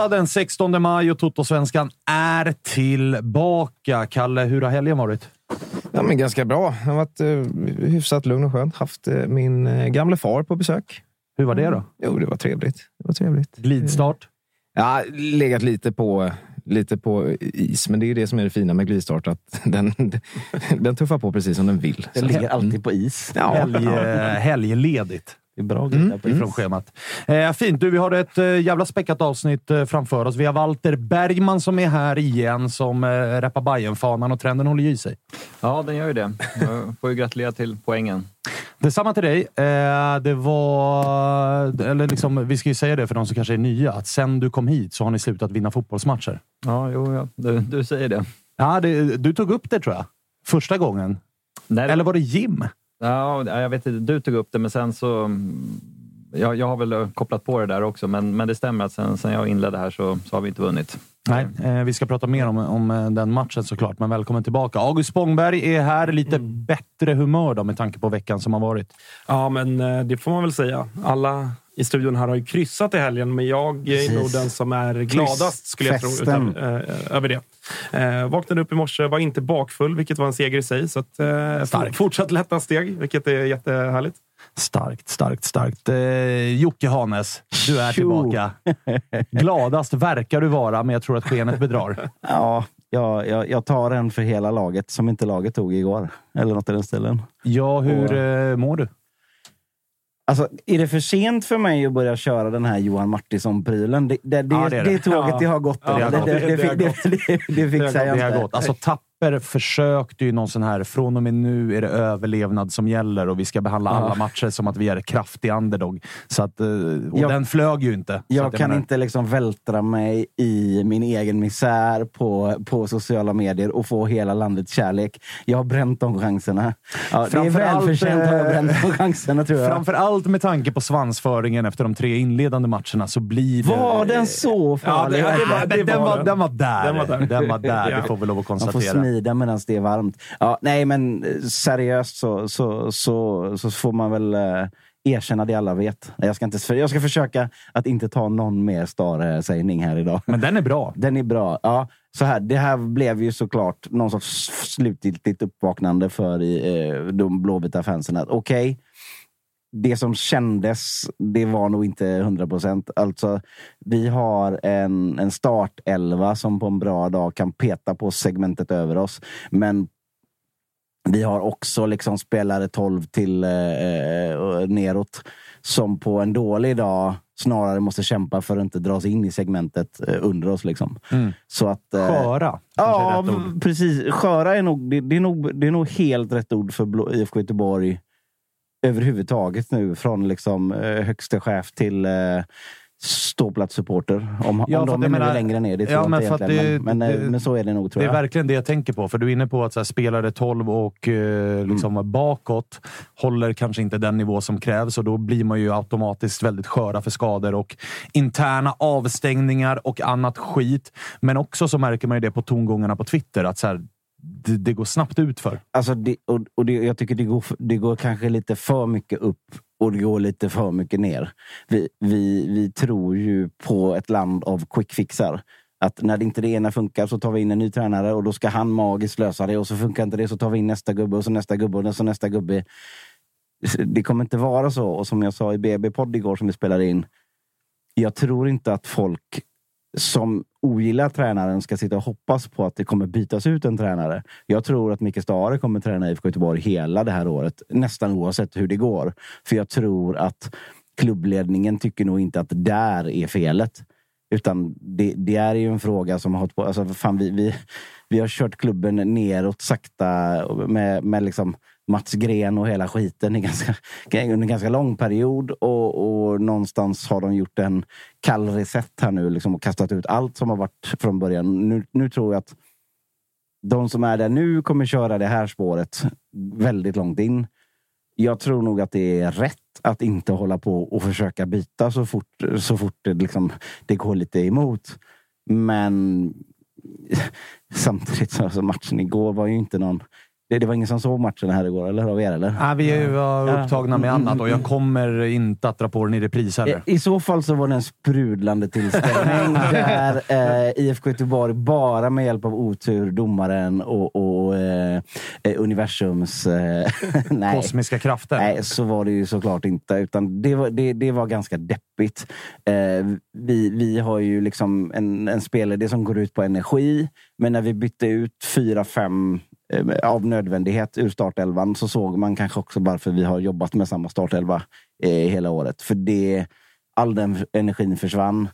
Måndag den 16 maj och Toto-svenskan är tillbaka. Kalle, hur har helgen varit? Ja, men ganska bra. Det har varit eh, hyfsat lugn och skönt. Haft eh, min eh, gamle far på besök. Hur var det då? Jo, det var trevligt. Det var trevligt. Glidstart? Ja, legat lite på, lite på is, men det är ju det som är det fina med glidstart. Att den, den tuffar på precis som den vill. Den ligger alltid på is. Ja, Helg, eh, helgledigt. Det är bra på is. ifrån schemat. Eh, fint. Du, vi har ett eh, jävla späckat avsnitt eh, framför oss. Vi har Walter Bergman som är här igen, som eh, rappar Bajen-fanan och trenden håller i sig. Ja, den gör ju det. Jag får ju gratulera till poängen. Detsamma till dig. Eh, det var... Eller liksom, vi ska ju säga det för de som kanske är nya, att sen du kom hit så har ni slutat vinna fotbollsmatcher. Ja, jo, ja. Du, du säger det. Ja, det, du tog upp det tror jag. Första gången. Nej, Eller var det Jim? Ja, jag vet inte. Du tog upp det, men sen så... Mm, jag, jag har väl kopplat på det där också, men, men det stämmer att sen, sen jag inledde här så, så har vi inte vunnit. Nej, eh, vi ska prata mer om, om eh, den matchen såklart, men välkommen tillbaka. August Spångberg är här, lite bättre humör då med tanke på veckan som har varit. Ja, men eh, det får man väl säga. Alla i studion här har ju kryssat i helgen, men jag är Precis. nog den som är gladast skulle jag tro utav, eh, över det. Eh, vaknade upp i morse, var inte bakfull, vilket var en seger i sig. Så att, eh, fortsatt lätta steg, vilket är jättehärligt. Starkt, starkt, starkt. Eh, Jocke Hanes, du är tillbaka. Gladast verkar du vara, men jag tror att skenet bedrar. Ja, jag, jag, jag tar en för hela laget som inte laget tog igår. Eller något i den stilen. Ja, hur eh, mår du? Alltså, är det för sent för mig att börja köra den här Johan Martinsson-prylen? Det, det, det, Ja, det är det, det. tåget Ja. det har gått. Ja, det, det det, det, Det det, det, fixar jag inte. Alltså, Tapper försökte ju någon sån här, från och med nu är det överlevnad som gäller och vi ska behandla alla matcher som att vi är kraftig underdog. Så att, eh, och Jag- den flög ju inte. Jag att kan menar- inte liksom vältra mig i min egen misär på, på sociala medier och få hela landets kärlek. Jag har bränt de chanserna. Ja, det är Framförallt, välförtjänt att jag eh, bränt de chanserna, tror jag. Framför allt med tanke på svansföringen efter de tre inledande matcherna så blir det... Var den så farlig? Ja, det- det var- den, var var, den. var där. Den var där. Den var där, det får vi lov att konstatera. Smida medan det är varmt. Ja, nej, men eh, seriöst så, så, så, så får man väl eh, erkänna det alla vet. Jag ska, inte, jag ska försöka att inte ta någon mer Stare-sägning här idag. Men den är bra. Den är bra. Ja, så här, det här blev ju såklart någon sorts slutgiltigt uppvaknande för eh, de blåvita fansen. att Okej, det som kändes, det var nog inte 100 procent. Alltså, vi har en, en startelva som på en bra dag kan peta på segmentet över oss. Men vi har också liksom spelare 12 till eh, eh, neråt som på en dålig dag snarare måste kämpa för att inte dras in i segmentet eh, under oss. Liksom. Mm. Så att, eh, Sköra. Ja, precis. Sköra är nog, det, det, är nog, det är nog helt rätt ord för IFK Göteborg överhuvudtaget nu. Från liksom, eh, högste chef till eh, ståplatssupporter. Om, Ja, om de är menar- längre ner, det tror Ja, jag men inte egentligen. det- men, men, eh, det- men så är det nog, tror Det är jag. verkligen det jag tänker på. För du är inne på att här, spelare 12 och eh, liksom Mm. bakåt håller kanske inte den nivå som krävs och då blir man ju automatiskt väldigt sköra för skador och interna avstängningar och annat skit. Men också så märker man ju det på tongångarna på Twitter att så här, det, det går snabbt ut för. Alltså det, och, och det, jag tycker det går, det går kanske lite för mycket upp och det går lite för mycket ner. Vi, vi, vi tror ju på ett land av quickfixar. Att när det inte det ena funkar så tar vi in en ny tränare och då ska han magiskt lösa det. Och så funkar inte det så tar vi in nästa gubbe och så nästa gubbe och så nästa gubbe. Det kommer inte vara så. Och som jag sa i BB-podd igår som vi spelade in. Jag tror inte att folk som ogillar tränaren ska sitta och hoppas på att det kommer bytas ut en tränare. Jag tror att Micke Stare kommer träna IFK Göteborg hela det här året, nästan oavsett hur det går. För jag tror att klubbledningen tycker nog inte att där är felet. Utan det, det är ju en fråga som har hållit på... Alltså fan, vi, vi, vi har kört klubben neråt sakta med, med liksom Mats Gren och hela skiten i ganska, under en ganska lång period. Och, och någonstans har de gjort en kall reset här nu liksom, och kastat ut allt som har varit från början. Nu, nu tror jag att de som är där nu kommer köra det här spåret väldigt långt in. Jag tror nog att det är rätt att inte hålla på och försöka byta så fort, så fort det, liksom, det går lite emot. Men samtidigt så alltså matchen igår var ju inte någon... Det, det var ingen som såg matchen här igår, eller? Av er, eller? Nej, vi var Ja. upptagna med annat och jag kommer inte att dra på den i repris heller. I, I så fall så var det en sprudlande tillställning där eh, IFK Göteborg bara med hjälp av otur, domaren och, och eh, eh, universums... Eh, nej. Kosmiska krafter. Nej, så var det ju såklart inte. Utan det, var, det, det var ganska deppigt. Eh, vi, vi har ju liksom en, en spelare som går ut på energi. Men när vi bytte ut fyra, fem eh, Eh, av nödvändighet ur startelvan så såg man kanske också varför vi har jobbat med samma startelva eh, hela året. För det, all den energin försvann.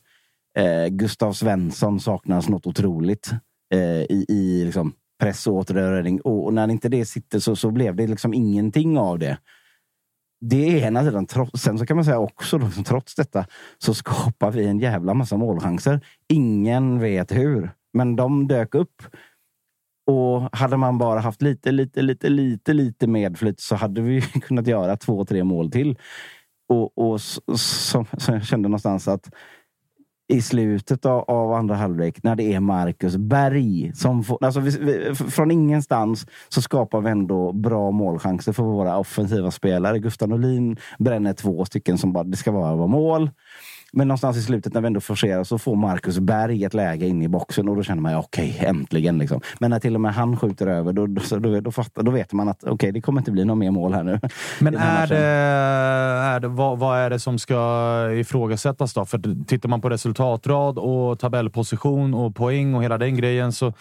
Eh, Gustav Svensson saknas något otroligt eh, i, i liksom press och återröring. Och, och när inte det sitter så, så blev det liksom ingenting av det. Det är ena sidan. Trots, sen så kan man säga också, då, trots detta, så skapar vi en jävla massa målchanser. Ingen vet hur, men de dök upp. Och hade man bara haft lite, lite, lite, lite, lite medflyt så hade vi kunnat göra två, tre mål till. Och, och så, så, så jag kände någonstans att i slutet av, av andra halvlek när det är Marcus Berg som får... Alltså vi, vi, från ingenstans så skapar vi ändå bra målchanser för våra offensiva spelare. Gustav Norlin bränner två stycken som bara, det ska vara vara mål. Men någonstans i slutet när vi ändå forcerar så får Marcus Berg ett läge in i boxen och då känner man ja, okej, äntligen. Liksom. Men när till och med han skjuter över, då, då, då, då, fattar, då vet man att okej, det kommer inte bli något mer mål här nu. Men är det, är det, vad, vad är det som ska ifrågasättas då? För tittar man på resultatrad och tabellposition och poäng och hela den grejen så,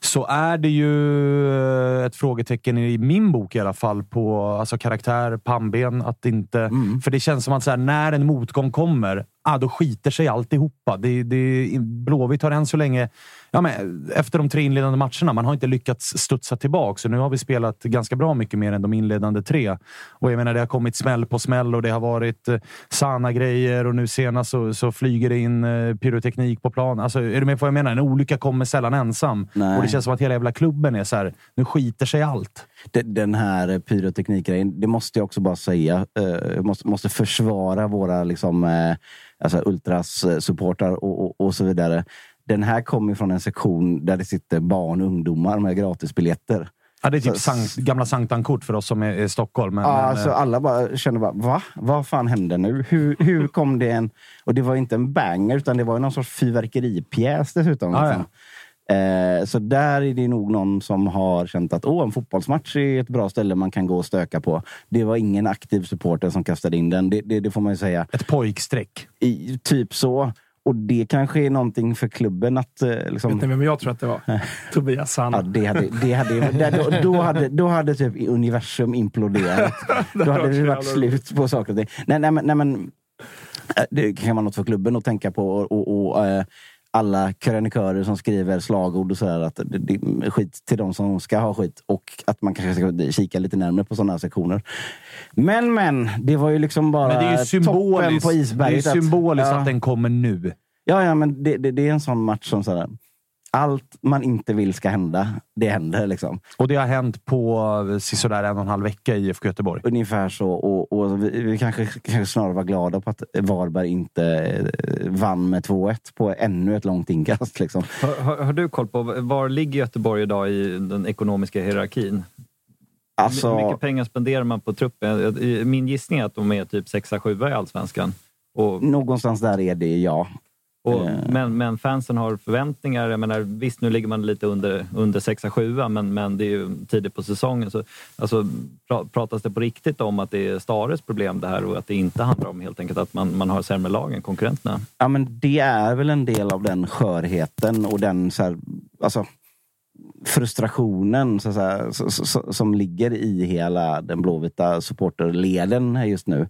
så är det ju eh, ett frågetecken i min bok i alla fall på alltså karaktär, pannben. Att inte, Mm. För det känns som att så här, när en motgång kommer, ah, då skiter sig alltihopa. Det, det, Blåvitt har än så länge, ja, men, efter de tre inledande matcherna, man har inte lyckats studsa tillbaka. Så nu har vi spelat ganska bra mycket mer än de inledande tre. Och jag menar, det har kommit smäll på smäll och det har varit eh, Sana-grejer och nu senast så, så flyger det in eh, pyroteknik på plan. Alltså, är du med på vad jag menar? En olycka kommer sällan ensam. Nej. Och det känns som att hela jävla klubben är så här, nu skiter sig allt. De- Den här pyroteknikgrejen, det måste jag också bara säga. Eh, Jag måste, måste försvara våra liksom, eh, alltså ultras-supportrar och, och, och så vidare. Den här kommer från en sektion där det sitter barn och ungdomar med gratisbiljetter. Ja, det är typ sankt, gamla Sanktan-kort för oss som är i Stockholm. Men, Ja, men, alltså eh, alla bara känner bara, va? Vad fan hände nu? Hur, hur kom det en... Och det var inte en banger, utan det var någon sorts fyrverkeripjäs dessutom. Ja, liksom. Eh, så där är det nog någon som har känt att Åh, en fotbollsmatch är ett bra ställe man kan gå och stöka på. Det var ingen aktiv supporter som kastade in den. Det, det, det får man ju säga. Ett pojkstreck. I, typ så. Och det kanske är någonting för klubben att... eh, Liksom, Vet ni vem jag tror att det var? Tobias Sanna. Ja, det hade, det hade, då, då, hade, då hade typ universum imploderat. Då hade det varit slut på saker och ting. Nej, nej, men, nej, men eh, det kan vara något för klubben att tänka på. Och, och, och eh, alla krönikörer som skriver slagord och sådär. Att det, det är skit till de som ska ha skit. Och att man kanske ska kika lite närmare på sådana här sektioner. Men, men. Det var ju liksom bara Men det är ju toppen på det är isberget. att- symboliskt ja. att den kommer nu. Ja, ja men det, det, det är en sån match som sådär, allt man inte vill ska hända, det händer. Liksom. Och det har hänt på sisådär en och en halv vecka i IFK Göteborg. Ungefär så. Och, och vi, vi kanske, kanske snarare var glada på att Varberg inte eh, vann med 2-1 på ännu ett långt inkast. Liksom. Har, har, har du koll på var ligger Göteborg idag i den ekonomiska hierarkin? Alltså- Hur mycket pengar spenderar man på truppen? Min gissning är att de är typ 6-7 i Allsvenskan. Och, Någonstans där är det, ja. Och, Eh. men, men fansen har förväntningar. Jag menar, visst, nu ligger man lite under, under 6-7 men, men det är ju tidigt på säsongen. Så, alltså, pra, pratas det på riktigt om att det är Stares problem det här och att det inte handlar om helt enkelt att man, man har sämre lag än konkurrenterna? Ja, men det är väl en del av den skörheten och den så här, alltså, frustrationen så så, så, som ligger i hela den blåvita supporterleden just nu.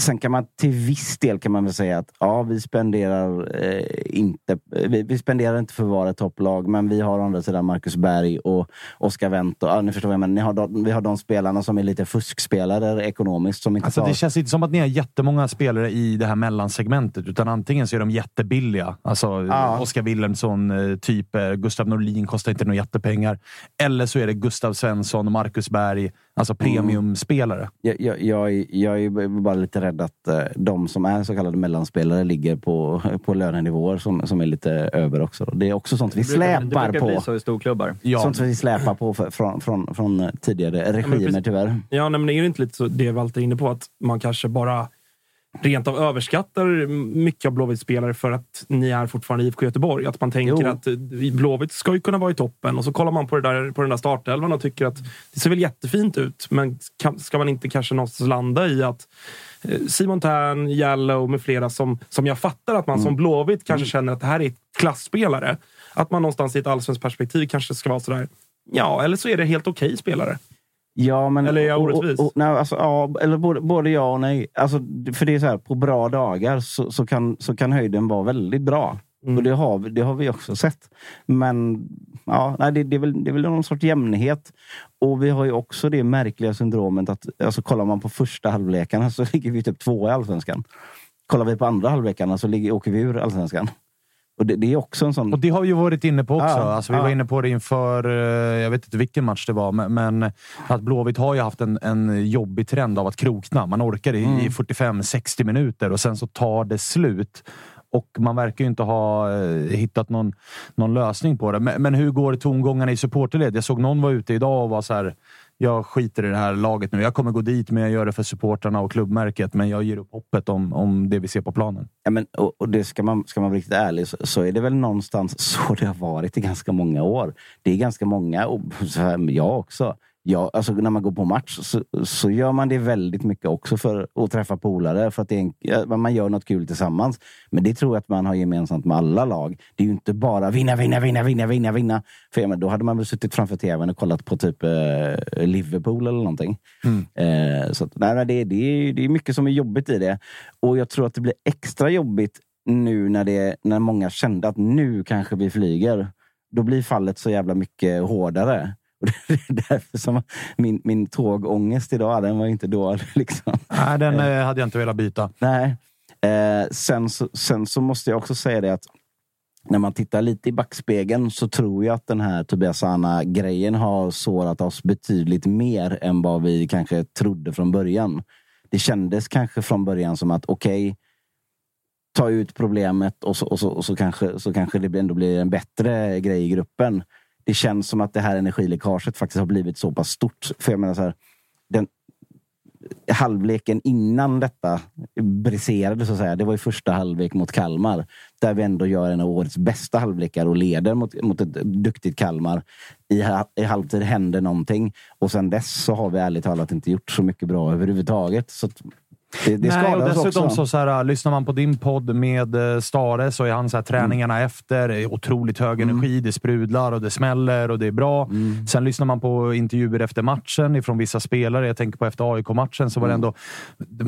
Sen kan man till viss del kan man väl säga att ja, vi spenderar eh, inte vi, vi spenderar inte för att vara ett topplag, men vi har å andra sidan Marcus Berg och Oskar Wendt. och- Ja, ni förstår vad jag menar. Ni har de, vi har de spelarna som är lite fuskspelare ekonomiskt. Som inte Alltså, tar... det känns inte som att ni har jättemånga spelare i det här mellansegmentet, utan antingen så är de jättebilliga. Alltså Ja. Oskar Wilhelmsson, eh, typ eh, Gustav Norlin kostar inte några jättepengar. Eller så är det Gustav Svensson, Marcus Berg, alltså premiumspelare. Jag, jag, jag, är- jag är bara lite rädd att eh, de som är så kallade mellanspelare ligger på, på lönenivåer som, som är lite över också. Det är också sånt vi Det brukar, det släpar brukar bli på. så i storklubbar. Sånt vi släpar på för, från, från, från tidigare regimer precis. tyvärr. Ja, nej, men är det inte lite så det Walter är inne på? Att man kanske bara rent av överskattar mycket av Blåvitts spelare för att ni är fortfarande IFK Göteborg. Att man tänker Jo. att eh, Blåvitt ska ju kunna vara i toppen och så kollar man på, det där, på den där startelvan och tycker att det ser väl jättefint ut. Men ska man inte kanske någonstans landa i att eh, Simon Tern, Jallow med flera som, som jag fattar att man Mm. som Blåvitt kanske känner att det här är ett klassspelare. Att man någonstans i ett allsvenskt perspektiv kanske ska vara sådär. Ja, eller så är det helt okej spelare. Ja, men, Eller är jag och- och- orättvis? och- nej, alltså, ja, eller både, både ja och nej. Alltså, för det är så här, på bra dagar så, så, kan, så kan höjden vara väldigt bra. Mm. Och det har, vi- det har vi också sett. Men ja, nej, det, det, är väl, det är väl någon sorts jämnhet. Och vi har ju också det märkliga syndromet att alltså, kollar man på första halvlekarna så ligger vi typ två i allsvenskan. Kollar vi på andra halvlekarna så ligger, åker vi ur allsvenskan. Och det, det är också en sån... Och det har vi ju varit inne på också. Ja, alltså, vi ja. var inne på det inför, eh, jag vet inte vilken match det var, men, men att Blåvitt har ju haft en, en jobbig trend av att krokna. Man orkar i, Mm. i 45-60 minuter och sen så tar det slut. Och man verkar ju inte ha eh, hittat någon, någon lösning på det. Men, men hur går tongångarna i supporterled? Jag såg någon var ute idag och var så här. Jag skiter i det här laget nu. Jag kommer gå dit, men jag gör det för supportrarna och klubbmärket. Men jag ger upp hoppet om, om det vi ser på planen. Ja, men, och, och det ska man, ska man vara riktigt ärlig så, så är det väl någonstans så det har varit i ganska många år. Det är ganska många, och så här, jag också. Ja, alltså när man går på match så, så gör man det väldigt mycket också för att träffa polare. För att en, man gör något kul tillsammans. Men det tror jag att man har gemensamt med alla lag. Det är ju inte bara vinna, vinna, vinna, vinna, vinna, vinna. För men då hade man väl suttit framför tvn och kollat på typ eh, Liverpool eller någonting. Eh, så att, nej, det, det, är, det är mycket som är jobbigt i det. Och jag tror att det blir extra jobbigt nu när, det, när många kände att nu kanske vi flyger. Då blir fallet så jävla mycket hårdare. Och det är därför som min, min tågångest idag, den var inte dålig. Liksom. Nej, den eh, hade jag inte velat byta. Nej. Eh, sen, så, sen så måste jag också säga det att när man tittar lite i backspegeln så tror jag att den här Tobias Sana-grejen har sårat oss betydligt mer än vad vi kanske trodde från början. Det kändes kanske från början som att okej, ta ut problemet och så, och så, och så, kanske, så kanske det ändå blir en bättre grej i gruppen. Det känns som att det här energiläckaget faktiskt har blivit så pass stort. För jag menar så här, den, halvleken innan detta briserade, så att säga. Det var ju första halvlek mot Kalmar. Där vi ändå gör en av årets bästa halvlekar och leder mot, mot ett duktigt Kalmar. I, I halvtid händer någonting. Och sen dess så har vi ärligt talat inte gjort så mycket bra överhuvudtaget. Så att det, det Nej, och dessutom också. så, så här, lyssnar man på din podd med eh, Stare så är han så här, träningarna Mm. efter otroligt hög energi. Det sprudlar och det smäller och det är bra. Mm. Sen lyssnar man på intervjuer efter matchen ifrån vissa spelare. Jag tänker på efter AIK-matchen så var det Mm. ändå...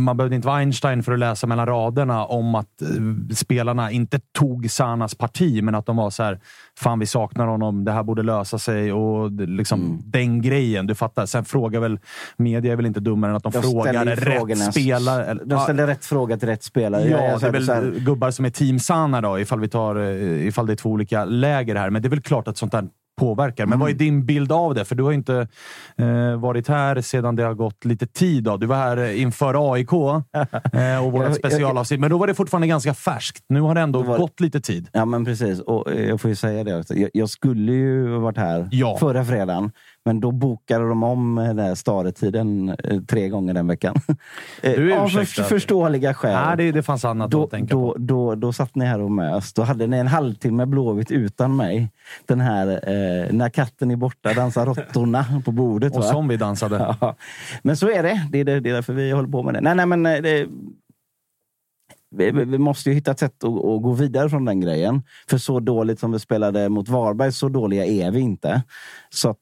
Man behövde inte vara Einstein för att läsa mellan raderna om att eh, spelarna inte tog Sanas parti, men att de var så här. Fan, vi saknar honom. Det här borde lösa sig och liksom Mm. den grejen. Du fattar. Sen frågar väl media är väl inte dummare än att de, De frågar rätt frågorna. Spelare. De ställer rätt fråga till rätt spelare. Ja, det är så här- väl gubbar som är team Sana då, ifall, vi tar, eh, ifall det är två olika läger här. Men det är väl klart att sånt där påverkar. Men vad Mm. är din bild av det? För du har ju inte eh, varit här sedan det har gått lite tid. Då. Du var här inför AIK eh, och vårt specialavsnitt. Men då var det fortfarande ganska färskt. Nu har det ändå Då var gått lite tid. Ja, men precis. Och eh, jag får ju säga det också. Jag, jag skulle ju varit här Ja. förra fredagen. Men då bokade de om eh, den här eh, tre gånger den veckan. Du är Av ursäktad. förståeliga skäl. Nej, det, det fanns annat då, att tänka då, på. då, då satt ni här och mös. Då hade ni en halvtimme Blåvitt utan mig. Den här eh, När katten är borta dansar råttorna på bordet. Och va? som vi dansade. Ja. Men så är det. Det är, det. det är därför vi håller på med det. Nej, nej, men eh, det, vi måste ju hitta ett sätt att, att gå vidare från den grejen. För så dåligt som vi spelade mot Varberg, så dåliga är vi inte. Så att,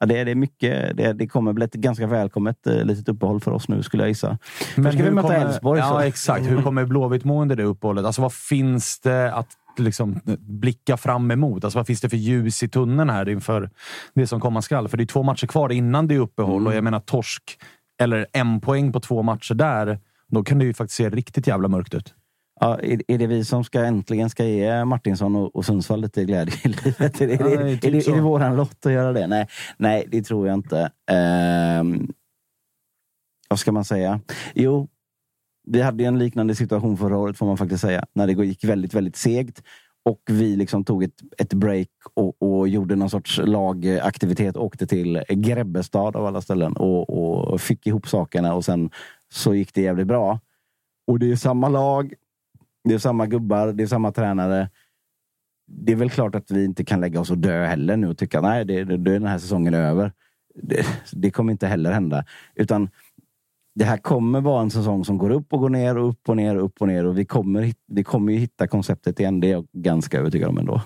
ja, det, är- det är mycket. Det, det kommer bli ett ganska välkommet eh, litet uppehåll för oss nu, skulle jag gissa. Men ska vi möta Elfsborg. så- Ja, exakt. Hur kommer Blåvitt må under det uppehållet? Alltså, vad finns det att liksom, blicka fram emot? Alltså, vad finns det för ljus i tunneln här inför det som komma skall? För det är två matcher kvar innan det är uppehåll Mm. och jag menar torsk eller en poäng på två matcher där. Då kan det ju faktiskt se riktigt jävla mörkt ut. Ja, är, är det vi som ska äntligen ska ge Martinsson och, och Sundsvall lite glädje i livet? Är det, Ja, är, det är det, typ är, det, är det våran lott att göra det? Nej, nej det tror jag inte. Ehm, vad ska man säga? Jo, vi hade en liknande situation förra året får man faktiskt säga. När det gick väldigt, väldigt segt. Och vi liksom tog ett, ett break och, och gjorde någon sorts lagaktivitet. Åkte till Grebbestad av alla ställen och, och fick ihop sakerna och sen så gick det jävligt bra. Och det är samma lag, det är samma gubbar, det är samma tränare. Det är väl klart att vi inte kan lägga oss och dö heller nu och tycka nej, det, det, det är den här säsongen är över. Det, det kommer inte heller hända. Utan det här kommer vara en säsong som går upp och går ner och upp och ner och upp och ner. Och vi kommer, vi kommer ju hitta konceptet igen. Det är jag ganska övertygad om ändå.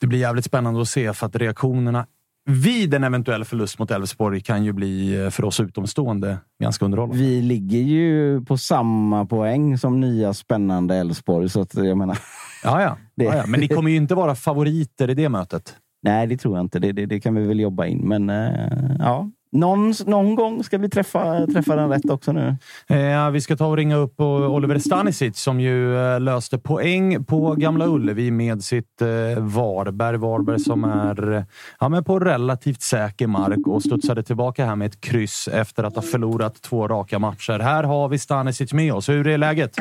Det blir jävligt spännande att se för att reaktionerna vid en eventuell förlust mot Elfsborg kan ju bli eh, för oss utomstående ganska underhållande. Vi ligger ju på samma poäng som nya spännande Elfsborg. Så att jag menar, Ja, ja. Ja. Men ni kommer ju inte vara favoriter i det mötet. nej, det tror jag inte. Det, det, det kan vi väl jobba in. Men eh, ja, någon, någon gång ska vi träffa, träffa den rätt också nu. Eh, vi ska ta och ringa upp eh, Oliver Stanisic som ju eh, löste poäng på Gamla Ullevi med sitt eh, Varberg. Varberg som är eh, ja, men på relativt säker mark och studsade tillbaka här med ett kryss efter att ha förlorat två raka matcher. Här har vi Stanisic med oss. Hur är läget?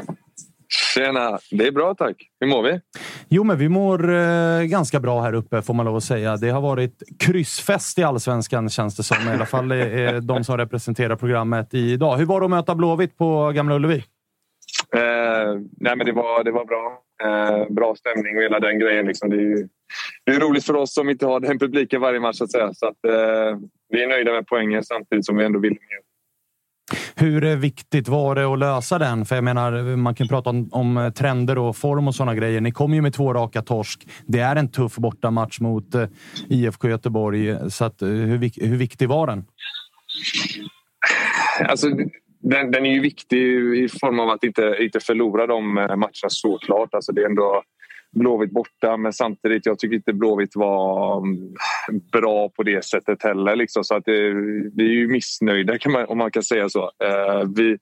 Tjena! Det är bra tack. Hur mår vi? Jo, men vi mår eh, ganska bra här uppe får man lov att säga. Det har varit kryssfest i allsvenskan känns det som. I alla fall eh, de som representerar programmet idag. Hur var det att möta Blåvitt på Gamla Ullevi? Eh, nej, men det, var, det var bra. Eh, bra stämning och hela den grejen. Liksom. Det, är ju, det är roligt för oss som inte har den publiken varje match. Så att säga. Så att, eh, vi är nöjda med poängen samtidigt som vi ändå vill mer. Hur viktigt var det att lösa den? För jag menar, man kan prata om, om eh, trender och form och sådana grejer. Ni kom ju med två raka torsk. Det är en tuff bortamatch mot eh, IFK Göteborg. Så att, eh, hur, hur viktig var den? Alltså, den, den är ju viktig i form av att inte, inte förlora de eh, matcherna såklart. Alltså, det är ändå Blåvitt borta men samtidigt jag tycker inte Blåvitt var mm, bra på det sättet heller. Liksom. Så att det, vi är ju missnöjda kan man, om man kan säga så. Eh, vi,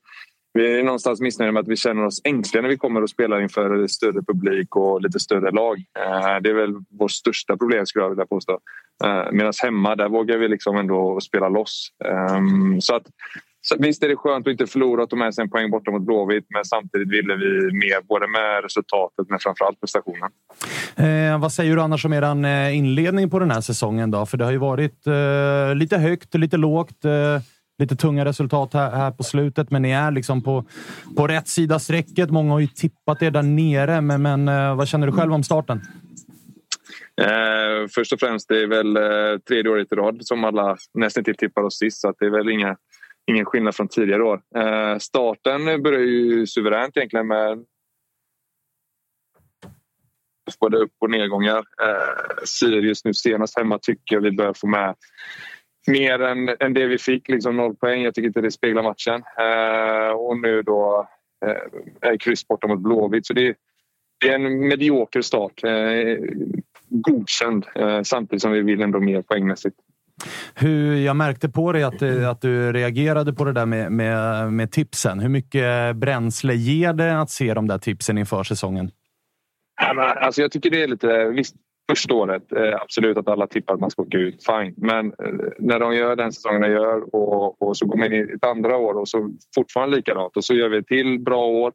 vi är någonstans missnöjda med att vi känner oss ängsliga när vi kommer och spelar inför större publik och lite större lag. Eh, det är väl vårt största problem skulle jag vilja påstå. Eh, Medan hemma där vågar vi liksom ändå spela loss. Eh, så att så visst är det skönt att inte förlora och ta med sig en poäng borta mot Blåvitt men samtidigt ville vi mer både med resultatet men framförallt prestationen. Eh, vad säger du annars om er inledning på den här säsongen? Då? För det har ju varit eh, lite högt, lite lågt. Eh, lite tunga resultat här, här på slutet, men ni är liksom på, på rätt sida strecket. Många har ju tippat er där nere, men, men eh, vad känner du själv om starten? Eh, först och främst, det är väl eh, tredje året i rad som alla nästan till tippar oss sist, så det är väl inga, ingen skillnad från tidigare år. Eh, starten börjar ju suveränt egentligen med både upp och nedgångar. Eh, Sirius nu senast hemma tycker jag vi börjar få med mer än, än det vi fick, liksom noll poäng. Jag tycker inte det speglar matchen. Eh, och nu då eh, är kryss borta mot Blåvitt. Så det, det är en medioker start. Eh, godkänd eh, samtidigt som vi vill ändå mer poängmässigt. Hur, jag märkte på dig att, eh, att du reagerade på det där med, med, med tipsen. Hur mycket bränsle ger det att se de där tipsen inför säsongen? Alltså jag tycker det är lite... Visst, första året, eh, absolut att alla tippar att man ska åka ut. Fine. Men eh, när de gör den säsongen de gör och, och så går man in i ett andra år och så fortfarande likadant och så gör vi ett till bra år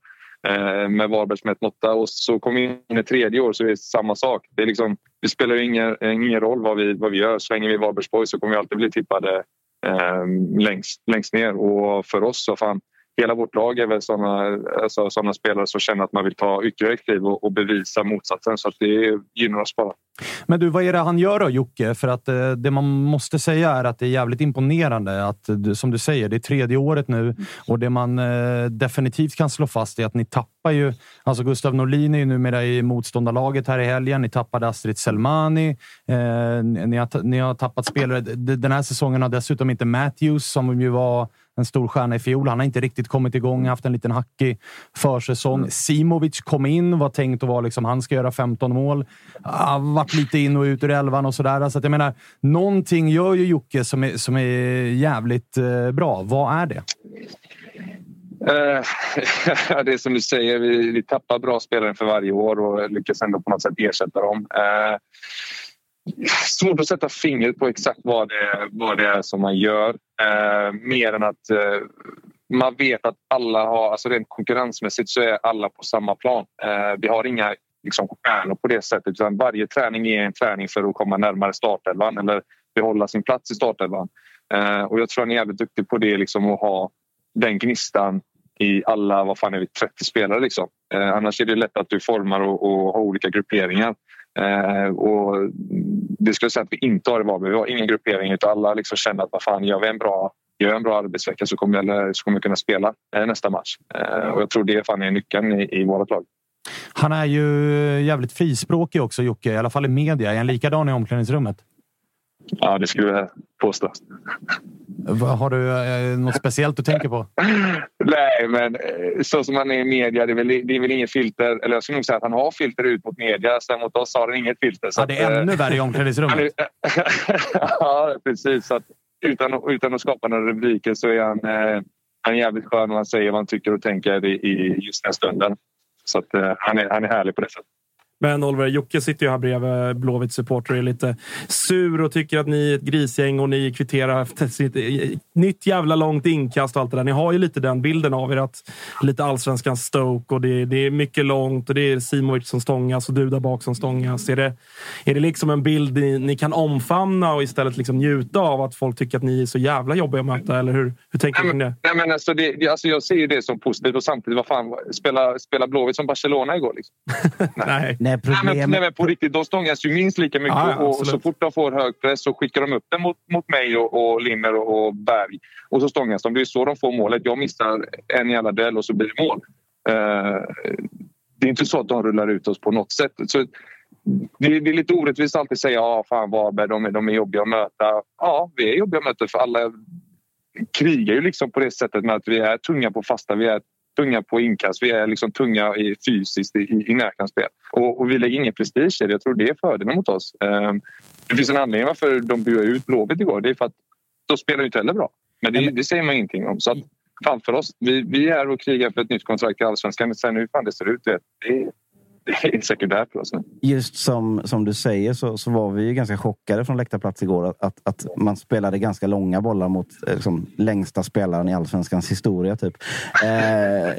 Eh, med Varberg som ett måtta och så kommer vi in i tredje år så är det samma sak. Det, är liksom, det spelar ingen, ingen roll vad vi, vad vi gör. Svänger vi Varbergsborg så kommer vi alltid bli tippade eh, längst, längst ner och för oss så fan hela vårt lag är väl sådana alltså, såna spelare som känner att man vill ta ytterligare kliv och, och bevisa motsatsen. Så att det gynnar oss bara. Men du, vad är det han gör då, Jocke? För att eh, det man måste säga är att det är jävligt imponerande att, eh, som du säger, det är tredje året nu och det man eh, definitivt kan slå fast är att ni tappar ju... Alltså Gustav Norlin är ju numera i motståndarlaget här i helgen. Ni tappade Astrid Selmani. Eh, ni, har, ni har tappat spelare. Den här säsongen har dessutom inte Matthews, som ju var en stor stjärna i fjol. Han har inte riktigt kommit igång, haft en liten hackig försäsong. Mm. Simovic kom in, var tänkt att vara liksom, han ska göra 15 mål. Har varit lite in och ut ur elvan och sådär. Så att jag menar, någonting gör ju Jocke som är, som är jävligt eh, bra. Vad är det? Uh, det är som du säger, vi, vi tappar bra spelare för varje år och lyckas ändå på något sätt ersätta dem. Uh, svårt att sätta fingret på exakt vad det, vad det är som man gör. Eh, mer än att eh, man vet att alla har, alltså rent konkurrensmässigt så är alla på samma plan. Eh, vi har inga liksom, stjärnor på det sättet utan varje träning är en träning för att komma närmare startelvan eller behålla sin plats i startelvan. Eh, och jag tror han är jävligt duktig på det, liksom, att ha den gnistan i alla, vad fan är vi, 30 spelare liksom. Eh, annars är det lätt att du formar och, och har olika grupperingar. Eh, och det skulle jag säga att vi inte har i Varberg. Vi har ingen gruppering utan alla liksom känner att vad fan, gör vi en bra, gör en bra arbetsvecka så kommer, jag, så kommer jag kunna spela eh, nästa match. Eh, och jag tror det fan är nyckeln i, i vårt lag. Han är ju jävligt frispråkig också, Jocke. I alla fall i media. Är han likadan i omklädningsrummet? Ja, det skulle jag påstå. Har du eh, något speciellt du tänker på? Nej, men eh, så som han är i media, det är, väl, det är väl inget filter. Eller jag skulle nog säga att han har filter ut mot media. Sen mot oss har han inget filter. Så ja, det är att, ännu värre i omklädningsrummet. ja, precis. Så att, utan, utan att skapa några rubriker så är han, eh, han är jävligt skön och han säger vad han tycker och tänker i, i just den stunden. Så att, eh, han, är, han är härlig på det sättet. Men Oliver, Jocke sitter ju här bredvid Blåvitts supporter och är lite sur och tycker att ni är ett grisgäng och ni kvitterar efter sitt eh, nytt jävla långt inkast och allt det där. Ni har ju lite den bilden av er att lite allsvenskan Stoke och det, det är mycket långt och det är Simovic som stångas och du där bak som stångas. Är det, är det liksom en bild ni, ni kan omfamna och istället liksom njuta av att folk tycker att ni är så jävla jobbiga att möta? Eller hur, hur tänker du kring det? Nej, men alltså det, alltså jag ser det som positivt och samtidigt, vad fan, spela, spela Blåvitt som Barcelona igår? Liksom. nej. nej problemet... Nej, men, nej, men på riktigt, de stångas ju minst lika mycket. Ja, och så fort de får hög press så skickar de upp den mot, mot mig och, och Limmer och, och Berg. Och så stångas de. Det är så de får målet. Jag missar en jävla duell och så blir det mål. Uh, det är inte så att de rullar ut oss på något sätt. Så det, är, det är lite orättvist att alltid säga ja, fan Varberg, de är, de är jobbiga att möta. Ja, vi är jobbiga att möta för alla krigar ju liksom på det sättet med att vi är tunga på fasta. Vi är tunga på inkast. Vi är liksom tunga i, fysiskt i, i, i närkampsspel. Och, och, vi lägger ingen prestige i det. Jag tror det är fördelen mot oss. Um, det finns en anledning varför de buade ut Blåvitt igår. Det är för att de spelar inte heller bra. Men det, det säger man ingenting om. Så att, fan för oss. Vi, vi är och krigar för ett nytt kontrakt i Allsvenskan. Sen hur fan det ser ut, det, det det är säkert därför. Alltså. Just som, som du säger så, så var vi ju ganska chockade från läktarplats igår att, att, man spelade ganska långa bollar mot eh, liksom, längsta spelaren i allsvenskans historia. Typ. Eh,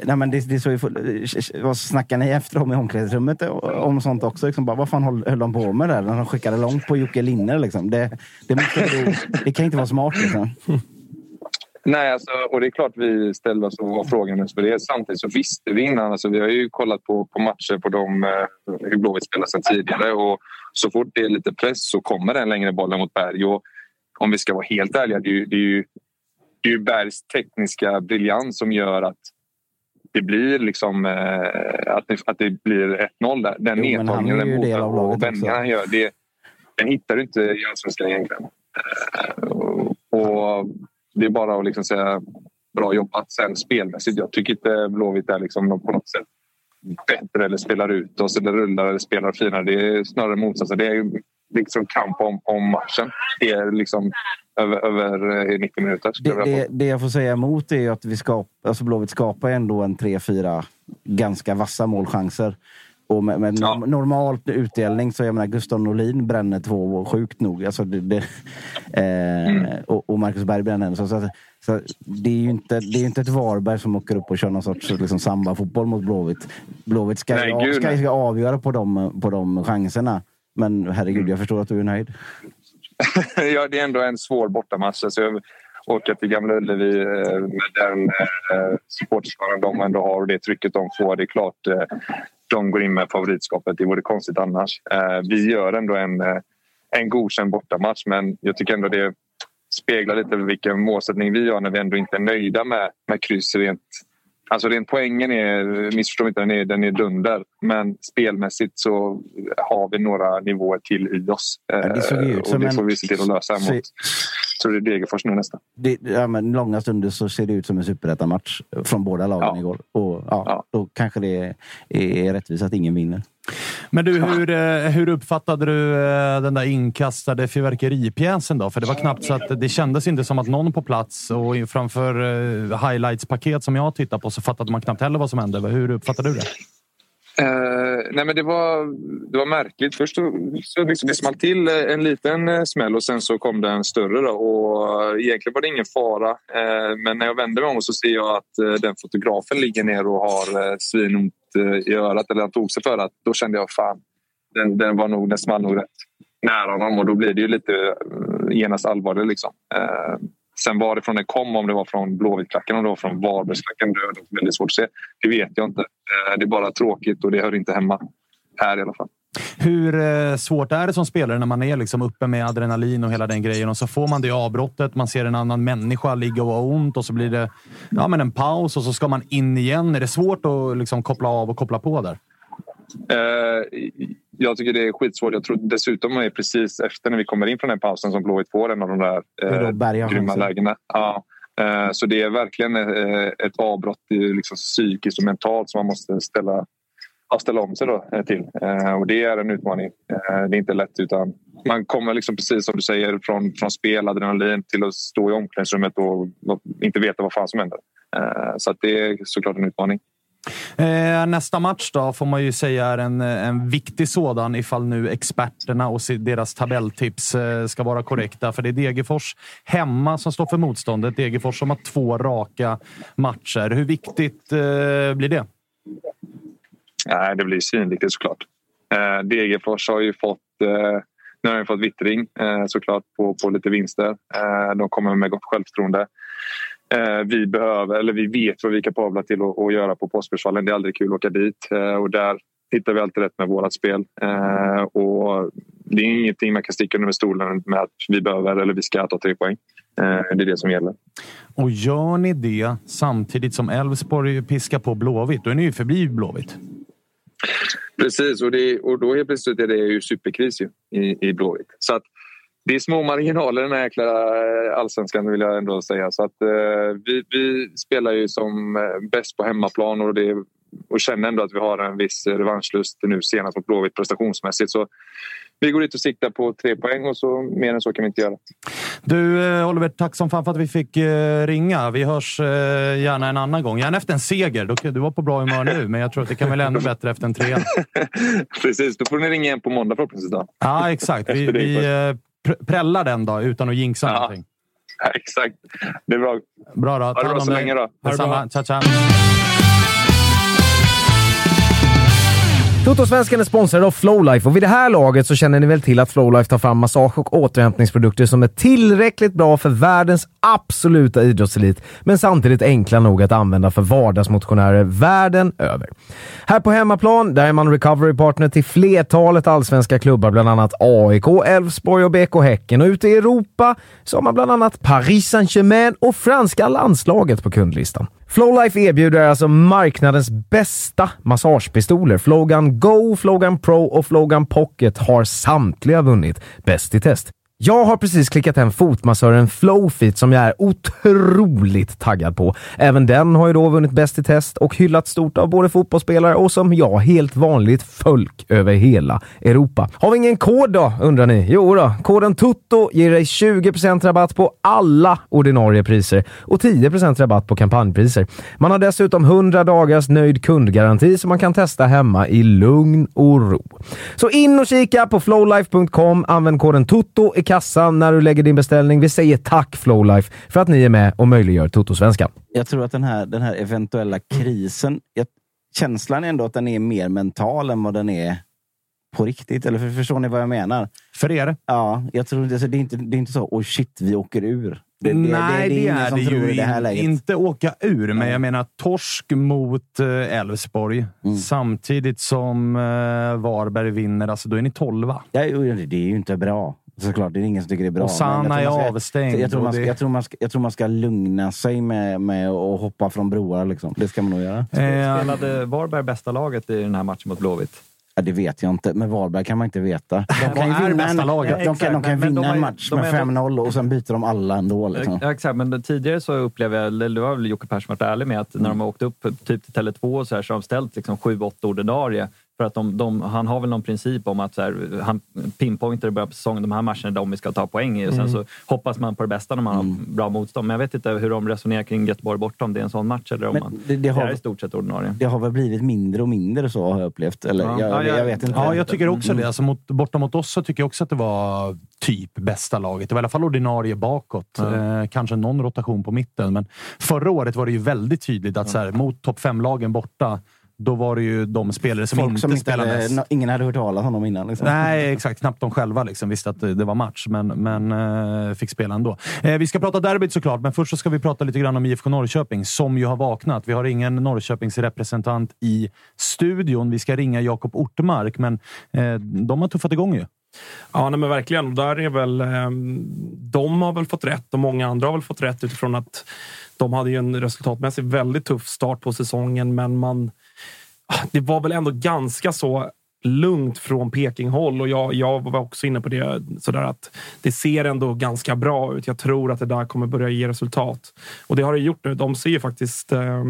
nej, men det, det så ju, vad snackar ni efter om i omklädningsrummet om sånt också? Liksom, bara, vad fan höll, höll de på med där när de skickade långt på Jocke Linner? Liksom? Det, det, måste, det, det kan inte vara smart. Liksom. Nej, alltså, och det är klart vi ställde oss och var frågan för det. Samtidigt så visste vi innan. Alltså, vi har ju kollat på, på matcher på dem, eh, hur Blåvitt spelar sedan tidigare. Och så fort det är lite press så kommer den längre bollen mot Berg. Och om vi ska vara helt ärliga, det är ju, det är ju, det är Bergs tekniska briljans som gör att det blir liksom eh, att, det, att det blir 1-0 där. Den nedtagningen och, och vändningarna han gör, det, den hittar du inte i allsvenskan egentligen. Eh, och det är bara att liksom säga bra jobbat. Sen spelmässigt, jag tycker inte Blåvitt är liksom på något sätt bättre eller spelar ut oss eller rullar eller spelar finare. Det är snarare motsatsen. Det är liksom kamp om, om matchen. Det är liksom över, över 90 eh, minuter. Det, det, det, jag får säga emot är att vi skap, alltså Blåvitt skapar ändå en 3-4 ganska vassa målchanser. Och med, med ja. normal utdelning så jag menar Gustav Norlin bränner två sjukt nog. Alltså det, det, eh, mm. och, och, Marcus Berg bränner en. Så, så, så, det är ju inte, det är inte ett Varberg som åker upp och kör någon sorts liksom, samba-fotboll mot Blåvitt. Blåvitt ska, nej, gud, ska, ska avgöra på de, på de chanserna. Men herregud, mm. jag förstår att du är nöjd. ja, det är ändå en svår bortamatch. Alltså, jag åka till Gamla Ullevi eh, med den eh, supporterskaran de ändå har och det trycket de får. Det är klart eh, de går in med favoritskapet. Det vore konstigt annars. Eh, vi gör ändå en, eh, en godkänd bortamatch men jag tycker ändå det speglar lite vilken målsättning vi har när vi ändå inte är nöjda med, med kryss rent Alltså rent poängen är, missförstå inte, den är, den är dunder. Men spelmässigt så har vi några nivåer till i oss. Ja, det ut och det får vi se till att lösa mot tror det är Degerfors nu nästa. Det, ja, men långa stunder så ser det ut som en superettan-match från båda lagen ja. igår. Och, ja, ja. Då kanske det är, är rättvist att ingen vinner. Men du, hur, eh, hur uppfattade du eh, den där inkastade fyrverkeripjäsen då? För det var knappt så att det kändes inte som att någon på plats och framför eh, highlights-paket som jag tittar på så fattade man knappt heller vad som hände. Hur uppfattade du det? Eh, nej men det var, det var märkligt. Först så, så liksom det small till eh, en liten eh, smäll och sen så kom det en större. Då. Och eh, egentligen var det ingen fara. eh, men när jag vänder mig om så ser jag att den fotografen ligger ner och har eh, svinont i örat. Eller han tog sig för att Då kände jag fan, den, den, var nog, den small nog rätt nära honom och då blir det ju lite genast allvarligt. Liksom. Sen varifrån det kom, om det var från Blåvittklacken eller från Varbergsklacken, det är väldigt svårt att se. Det vet jag inte. Eh, det är bara tråkigt och det hör inte hemma här i alla fall. Hur eh, svårt är det som spelare när man är liksom uppe med adrenalin och hela den grejen och så får man det avbrottet. Man ser en annan människa ligga och ha ont och så blir det ja, men en paus och så ska man in igen. Är det svårt att liksom koppla av och koppla på där? Eh, jag tycker det är skitsvårt. Jag tror dessutom är precis efter när vi kommer in från den pausen som Blåvitt får en av de där eh, grymma lägena. Ja. Eh, så det är verkligen eh, ett avbrott liksom psykiskt och mentalt som man måste ställa, ställa om sig då, eh, till. Och det är en utmaning. Det är inte lätt utan man kommer liksom precis som du säger från, från spel, adrenalin till att stå i omklädningsrummet och inte veta vad fan som händer. Så det är såklart en utmaning. Eh, nästa match då får man ju säga är en, eh, en viktig sådan ifall nu experterna och deras tabelltips eh, ska vara korrekta. För det är Degerfors hemma som står för motståndet. Degerfors som har två raka matcher. Hur viktigt eh, blir det? Nej, det blir svinviktigt såklart. Eh, Degerfors har ju fått eh, nu har de fått vittring såklart på, på lite vinster. De kommer med gott självförtroende. Eh, vi behöver, eller vi vet vad vi är kapabla till att, att göra på Påskersvallen. Det är aldrig kul att åka dit och där hittar vi alltid rätt med vårt spel. Eh, och det är ingenting man kan sticka under stolen med att vi behöver eller vi ska ta tre poäng. Eh, det är det som gäller. Och gör ni det samtidigt som Elfsborg piskar på Blåvitt, då är ni ju förbi Blåvitt. Precis, och, det, och då helt plötsligt är det ju superkris ju, i, i Blåvitt. Så att det är små marginaler i den här jäkla eh, allsvenskan vill jag ändå säga. Så att, eh, vi, vi, spelar ju som eh, bäst på hemmaplan och, det, och känner ändå att vi har en viss revanschlust nu senast mot Blåvitt prestationsmässigt. Så vi går dit och siktar på tre poäng och så mer än så kan vi inte göra. Du eh, Oliver, tack som fan för att vi fick ringa. Vi hörs gärna en annan gång. Gärna efter en seger. Du var på bra humör nu, men jag tror att det kan väl ännu bättre efter en trea. Precis, då får ni ringa igen på måndag förhoppningsvis. Ja, exakt. Vi, vi prälla den då, utan att jinxa ja. någonting. Ja, exakt. Det är bra. Bra då. Ha det bra så länge då. Detsamma. Ciao, ciao. Totosvenskan är sponsrad av Flowlife och vid det här laget så känner ni väl till att Flowlife tar fram massage och återhämtningsprodukter som är tillräckligt bra för världens absoluta idrottselit, men samtidigt enkla nog att använda för vardagsmotionärer världen över. Här på hemmaplan, där är man recovery partner till flertalet allsvenska klubbar, bland annat AIK, Elfsborg och BK Häcken. Och ute i Europa så har man bland annat Paris Saint-Germain och franska landslaget på kundlistan. Flowlife erbjuder alltså marknadens bästa massagepistoler. Flowgun Go, Flogan Pro och Flogan Pocket har samtliga vunnit Bäst i test. Jag har precis klickat hem fotmassören Flowfeet som jag är otroligt taggad på. Även den har ju då vunnit Bäst i test och hyllats stort av både fotbollsspelare och som jag, helt vanligt folk över hela Europa. Har vi ingen kod då, undrar ni? Jo då, koden TUTTO ger dig 20% rabatt på alla ordinarie priser och 10% rabatt på kampanjpriser. Man har dessutom 100 dagars nöjd kundgaranti som man kan testa hemma i lugn och ro. Så in och kika på flowlife.com, använd koden TUTTO kassan när du lägger din beställning. Vi säger tack Flowlife för att ni är med och möjliggör Toto-svenskan. Jag tror att den här, den här eventuella krisen, jag, känslan är ändå att den är mer mental än vad den är på riktigt. Eller för, förstår ni vad jag menar? För er? Ja, jag tror alltså, det, är inte, det är inte så oh shit, vi åker ur. Det, det, Nej, det, det, är det, som tror ju i det här läget. inte åka ur, men jag menar torsk mot eh, Elfsborg Mm. samtidigt som eh, Varberg vinner. Alltså, då är ni tolva. Ja, det det är ju inte bra. Såklart, det är ingen som tycker det är bra. Och Sanna Men jag tror är man ska- avstängd Jag tror, man ska, det- jag, tror man ska, jag tror man ska lugna sig med, med att hoppa från broar. Liksom. Det ska man nog göra. Eh, Spelade Varberg bästa laget i den här matchen mot Blåvitt? Ja, det vet jag inte. Men Varberg kan man inte veta. De kan ju är vinna bästa en, laget? de kan, de kan vinna de en match de med är ändå- 5-0 och sen byter de alla ändå. Liksom. Ja, exakt, men tidigare så upplever jag, eller det var väl Jocke Persson varit ärlig med, att när de har åkt upp typ till Tele2 och så, här, så har de ställt liksom 7-8 ordinarie. För att de, de, han har väl någon princip om att så här, han pinpointar i början på säsongen, de här matcherna är de vi ska ta poäng i. Och sen så hoppas man på det bästa när man har bra motstånd. Men jag vet inte hur de resonerar kring Göteborg borta, om det är en sån match eller om man, det- det, det har- är i stort sett ordinarie. Det har väl blivit mindre och mindre så har jag upplevt. Eller, Ja. jag, Ja, jag, jag- vet inte. Ja, jag tycker också Mm. det. Alltså mot, borta mot oss så tycker jag också att det var typ bästa laget. Det var i alla fall ordinarie bakåt. Eh, kanske någon rotation på mitten, men förra året var det ju väldigt tydligt att så här, mot topp fem-lagen borta, då var det ju de spelare som Folk inte som inte spelade mest. no, ingen hade hört talas om dem innan. Liksom. Nej, exakt. Knappt de själva liksom visste att det var match, men, men eh, fick spela ändå. Eh, vi ska prata derbyt såklart, men först så ska vi prata lite grann om IFK Norrköping, som ju har vaknat. Vi har ingen Norrköpings representant i studion. Vi ska ringa Jakob Ortmark, men eh, de har tuffat igång ju. Ja, nej, men verkligen. Där är väl, ehm, de har väl fått rätt och många andra har väl fått rätt utifrån att de hade ju en resultatmässigt väldigt tuff start på säsongen, men man, det var väl ändå ganska så lugnt från Peking-håll och jag, jag var också inne på det. Sådär att det ser ändå ganska bra ut. Jag tror att det där kommer börja ge resultat. Och det har det gjort nu. De ser ju faktiskt eh,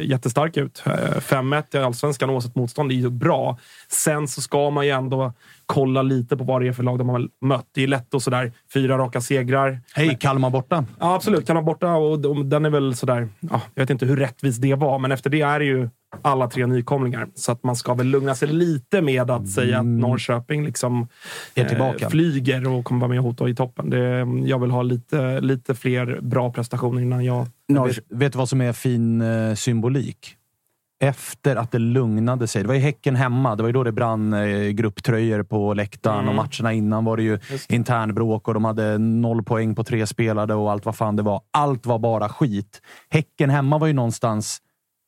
jättestarka ut. Eh, 5-1 i allsvenskan oavsett motstånd är ju bra. Sen så ska man ju ändå kolla lite på vad det är för lag de har mött. Det är lätt och sådär. Fyra raka segrar. Hej, Kalmar borta. Ja, absolut. Kalmar borta och de, den är väl sådär... Ja, jag vet inte hur rättvist det var, men efter det är det ju alla tre nykomlingar. Så att man ska väl lugna sig lite med att säga att Norrköping liksom tillbaka. flyger och kommer vara med och hota i toppen. Det, jag vill ha lite, lite fler bra prestationer innan jag... Vet, vet du vad som är fin eh, symbolik? Efter att det lugnade sig. Det var ju Häcken hemma. Det var ju då det brann eh, grupptröjor på läktaren och matcherna innan var det ju internbråk och de hade noll poäng på tre spelade och allt vad fan det var. Allt var bara skit. Häcken hemma var ju någonstans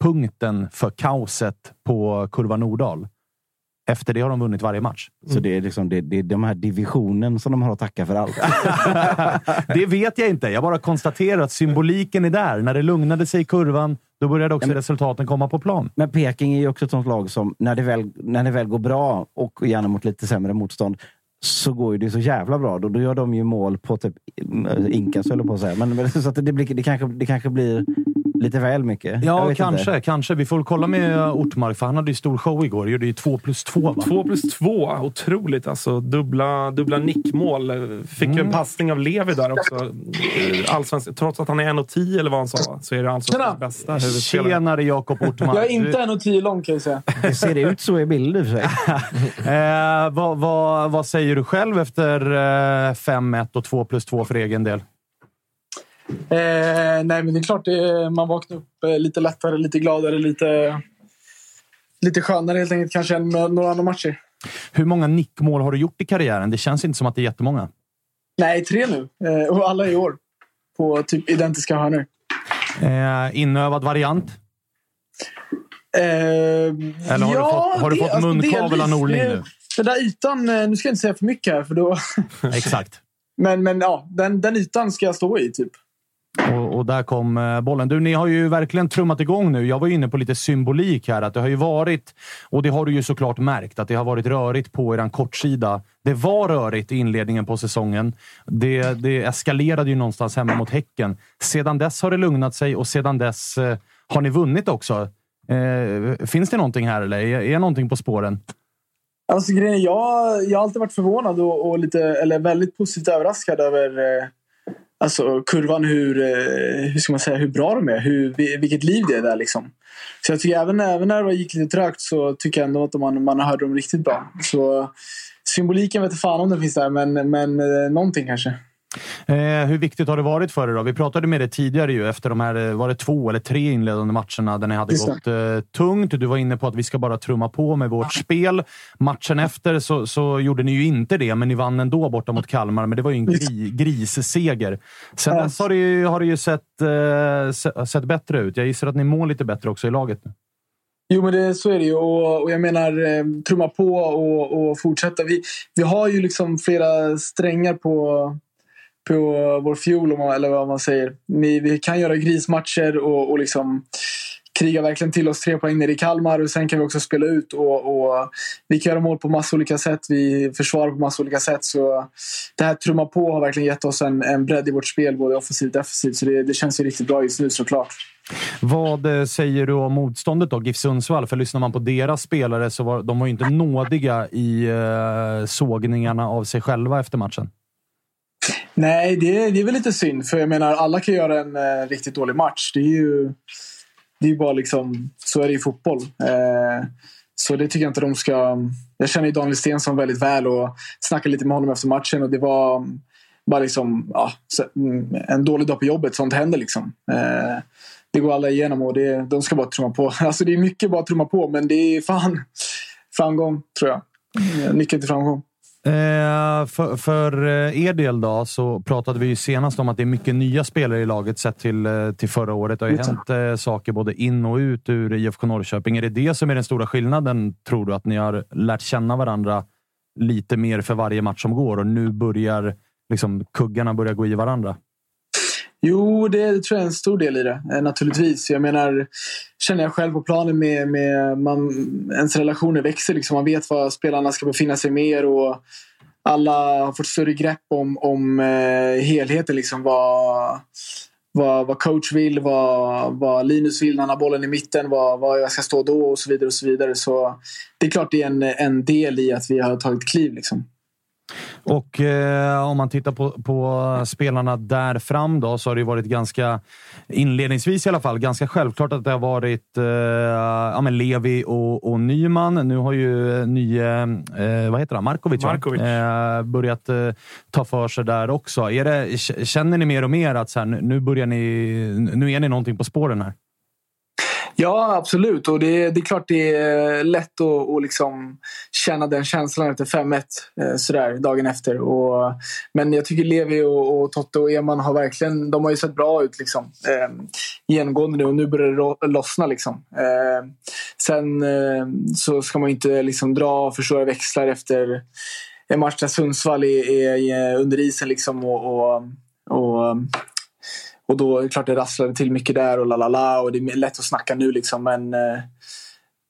punkten för kaoset på Kurva Nordahl. Efter det har de vunnit varje match. Så det är, liksom, det, det är de här divisionen som de har att tacka för allt. Det vet jag inte. Jag bara konstaterar att symboliken är där. När det lugnade sig i kurvan, då började också resultaten komma på plan. Men Peking är ju också ett sånt lag som, när det väl, när det väl går bra och gärna mot lite sämre motstånd, så går ju det så jävla bra. Då, då gör de ju mål på typ inkas, höll jag på att säga. Men, men, så att det, blir, det, kanske, det kanske blir lite väl mycket. Ja, kanske. Inte. kanske. Vi får kolla med Ortmark, för han hade ju stor show igår. Gjorde ju två plus två, va? Två plus två. Otroligt alltså. Dubbla, dubbla nickmål. Fick ju en passning av Levi där också. Eh, Allsvensk, trots att han är 1,10 eller vad han sa, så är det allsvenskans Tjena! bästa huvudspelare. Tjenare Jakob Ortmark. Jag är inte 1,10 lång kan jag säga. Det ser ut så i bild i och för sig. Eh, vad, vad, vad säger du själv efter eh, 5-1 och 2 plus 2 för egen del? Eh, nej, men det är klart det, man vaknar upp eh, lite lättare, lite gladare, lite... lite skönare helt enkelt kanske än några andra matcher. Hur många nickmål har du gjort i karriären? Det känns inte som att det är jättemånga. Nej, tre nu. Eh, och alla i år. På typ identiska hörnor. Eh, inövad variant? Eh, Eller har ja, du fått, har du fått alltså, munkavel av. Norling Det- nu? Den där ytan, eh, nu ska jag inte säga för mycket här för då... Exakt. men, men ja, den, den ytan ska jag stå i typ. Och, och där kom eh, bollen. Du, ni har ju verkligen trummat igång nu. Jag var inne på lite symbolik här. Att det har ju varit, och det har du ju såklart märkt, att det har varit rörigt på er kortsida. Det var rörigt i inledningen på säsongen. Det, det eskalerade ju någonstans hemma mot Häcken. Sedan dess har det lugnat sig och sedan dess eh, har ni vunnit också. Eh, finns det någonting här eller är, är någonting på spåren? Alltså, grejen, jag, jag har alltid varit förvånad och, och lite, eller väldigt positivt överraskad över eh, alltså, kurvan. Hur, eh, hur ska man säga, hur bra de är. Hur, vilket liv det är där. Liksom. Så jag tycker även, även när det gick lite trögt så tycker jag ändå att man, man hörde dem riktigt bra. Så symboliken vet jag fan om den finns där, men, men eh, någonting kanske. Eh, hur viktigt har det varit för er? Då? Vi pratade med dig tidigare ju efter de här, eh, var det två eller tre inledande matcherna där ni hade Just gått eh, tungt. Du var inne på att vi ska bara trumma på med vårt spel. Matchen efter så, så gjorde ni ju inte det, men ni vann ändå borta mot Kalmar. Men det var ju en gri, grisseger. Sen dess har det ju, har det ju sett, eh, se- sett bättre ut. Jag gissar att ni mår lite bättre också i laget nu. Jo, men det, så är det ju. Och, och jag menar, eh, trumma på och, och fortsätta. Vi, vi har ju liksom flera strängar på, på vår fiol, eller vad man säger. Vi, vi kan göra grismatcher och, och liksom kriga verkligen till oss tre poäng nere i Kalmar. Och sen kan vi också spela ut. Och, och vi kan göra mål på massa olika sätt. Vi försvarar på massa olika sätt. Så det här trumma på har verkligen gett oss en, en bredd i vårt spel, både offensivt och defensivt. Så det, det känns ju riktigt bra just nu såklart. Vad eh, säger du om motståndet då, GIF Sundsvall? För lyssnar man på deras spelare så var de var ju inte nådiga i eh, sågningarna av sig själva efter matchen. Nej, det är, det är väl lite synd. För jag menar, alla kan göra en eh, riktigt dålig match. Det är ju det är bara liksom, så är det i fotboll. Eh, så det tycker jag inte de ska... Jag känner ju Daniel Stensson väldigt väl och snackade lite med honom efter matchen och det var mm, bara liksom, ja, mm, en dålig dag på jobbet. Sånt händer liksom. Eh, det går alla igenom och det, de ska bara trumma på. Alltså det är mycket bara att trumma på men det är fan framgång tror jag. Nyckeln till framgång. Eh, för, för eh, er del då, så pratade vi ju senast om att det är mycket nya spelare i laget sett till, eh, till förra året. Det har ju det. hänt eh, saker både in och ut ur IFK Norrköping. Är det det som är den stora skillnaden, tror du? Att ni har lärt känna varandra lite mer för varje match som går och nu börjar liksom, kuggarna börja gå i varandra? Jo, det tror jag är en stor del i det. eh, Naturligtvis. Jag menar, känner jag själv på planen med, med man, ens relationer växer. Liksom. Man vet var spelarna ska befinna sig mer och alla har fått större grepp om, om eh, helheten. Liksom. Vad, vad, vad coach vill, vad, vad Linus vill när han har bollen i mitten, vad, vad jag ska stå då och så vidare. och Så vidare. Så det är klart det är en, en del i att vi har tagit kliv. Liksom. Och eh, om man tittar på, på spelarna där fram då, så har det ju varit ganska, inledningsvis i alla fall, ganska självklart att det har varit eh, ja, men Levi och, och Nyman. Nu har ju nye, eh, vad heter han, Markovic? Markovic. Eh, börjat eh, ta för sig där också. Det, känner ni mer och mer att så här, nu börjar ni, nu är ni någonting på spåren här? Ja, absolut. Och det, det är klart det är lätt att, att liksom känna den känslan efter 5-1 eh, sådär, dagen efter. Och, men jag tycker Levi och, och Totte och Eman har verkligen de har ju sett bra ut liksom, eh, genomgående nu och nu börjar det lossna. Liksom. Eh, sen eh, så ska man inte liksom, dra för stora växlar efter eh, en match där Sundsvall är, är, är under isen liksom, och, och, och och då är det klart det rasslade till mycket där och la la la och det är lätt att snacka nu liksom men eh,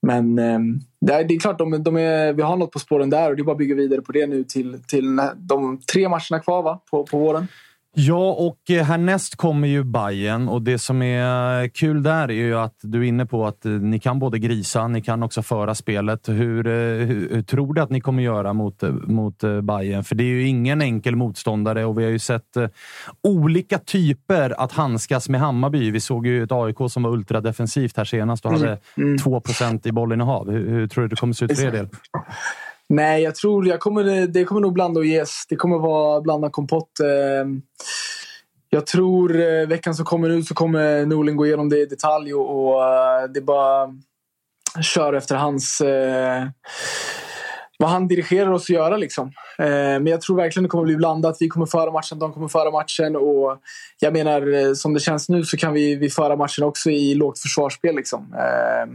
men ehm, det är, det är klart de, de är, vi har något på spåren där och det är bara att bygga vidare på det nu till, till de tre matcherna kvar va? På, på våren. Ja, och eh, härnäst kommer ju Bayern och det som är kul där är ju att du är inne på att eh, ni kan både grisa, ni kan också föra spelet. Hur, eh, hur, hur tror du att ni kommer göra mot, mot Bayern? För det är ju ingen enkel motståndare och vi har ju sett olika typer att handskas med Hammarby. Vi såg ju ett AIK som var ultradefensivt här senast och Mm, hade mm. 2% i bollinnehav. Hur, hur tror du det kommer se ut för er del? Nej, jag tror jag kommer, det kommer nog blanda och ges. Det kommer vara blanda kompott. Ehm. Jag tror eh, veckan som kommer nu så kommer Norling gå igenom det i detalj och, och eh, det är bara kör efter hans... Eh, vad han dirigerar oss att göra. Liksom. Eh, men jag tror verkligen det kommer bli blandat. Vi kommer föra matchen, de kommer föra matchen. Och jag menar, eh, som det känns nu så kan vi, vi föra matchen också i lågt försvarsspel. Liksom. Eh,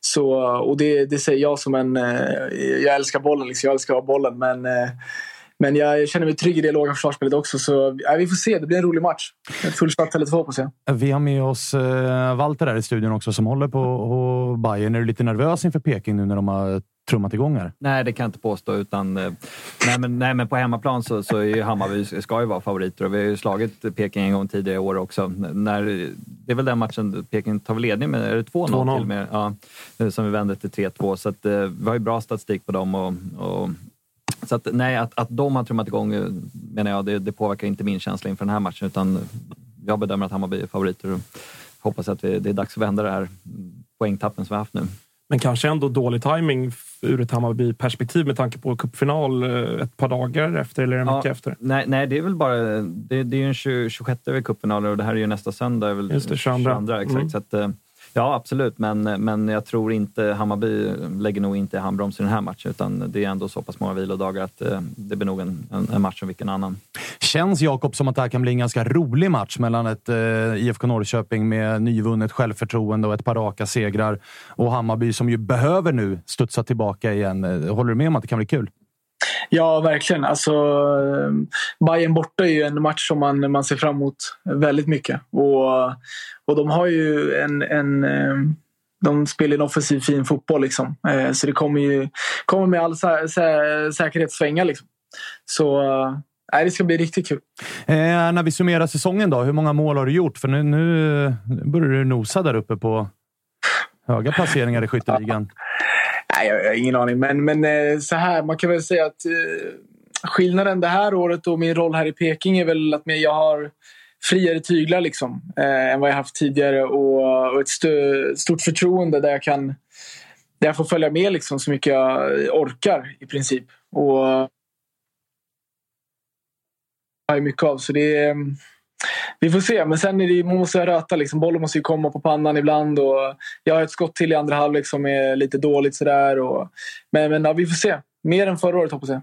så, och det, det säger jag som en... Eh, jag älskar bollen, liksom. jag älskar att ha bollen. Men, eh, men jag känner mig trygg i det låga försvarsspelet också. Så ja, vi får se. Det blir en rolig match. Fullsatt Tele2 hoppas jag. Vi har med oss eh, Walter här i studion också som håller på, på Bayern. Är du lite nervös inför Peking nu när de har trummat igång här? Nej, det kan jag inte påstå. Utan, eh, nej, men, nej, men på hemmaplan så, så är ju Hammarby ska ju vara favoriter och vi har ju slagit Peking en gång tidigare i år också. När, det är väl den matchen Peking tar ledning med, är det 2-0 till med? Ja, som vi vände till 3-2. Så att, eh, vi har ju bra statistik på dem. Och, och så att, nej, att, att de har trummat igång eh, menar jag, det, det påverkar inte min känsla inför den här matchen. Utan jag bedömer att Hammarby är favoriter och hoppas att vi, det är dags att vända det här poängtappen som vi har haft nu. Men kanske ändå dålig timing ur ett Hammarby-perspektiv med tanke på cupfinal eh, ett par dagar efter eller en Ja, vecka efter. Nej, nej, det är väl bara... Det, det är ju en 20, 26 cupfinal och det här är ju nästa söndag. Väl Just det, 22. exakt. Mm. Så att, eh, ja, absolut. Men, men jag tror inte... Hammarby lägger nog inte handbroms i den här matchen. Utan det är ändå så pass många vilodagar att eh, det blir nog en, en, en match som vilken annan. Känns Jakob som att det här kan bli en ganska rolig match mellan ett eh, IFK Norrköping med nyvunnet självförtroende och ett par raka segrar och Hammarby som ju behöver nu studsa tillbaka igen. Håller du med om att det kan bli kul? Ja, verkligen. Alltså, Bayern borta är ju en match som man, man ser fram emot väldigt mycket. Och, och de har ju en... en eh, de spelar en offensiv fin fotboll. Liksom. Eh, Så det kommer ju kommer med all sä sä säkerhet svänga. Liksom. Så eh, det ska bli riktigt kul. Eh, när vi summerar säsongen då, hur många mål har du gjort? För nu, nu börjar du nosa där uppe på höga placeringar i skytteligan. Nej, jag, har ingen aning. Men, men eh, så här, man kan väl säga att eh, skillnaden det här året och min roll här i Peking är väl att jag har friare tyglar liksom, eh, än vad jag haft tidigare och, och ett stö, stort förtroende där jag kan där jag får följa med liksom, så mycket jag orkar i princip. Och har mycket av. Så det är, vi får se, men sen är det, man måste röta. Liksom. Bollen måste ju komma på pannan ibland. Och jag har ett skott till i andra halvlek som är lite dåligt. Sådär, och, men men ja, vi får se. Mer än förra året hoppas jag.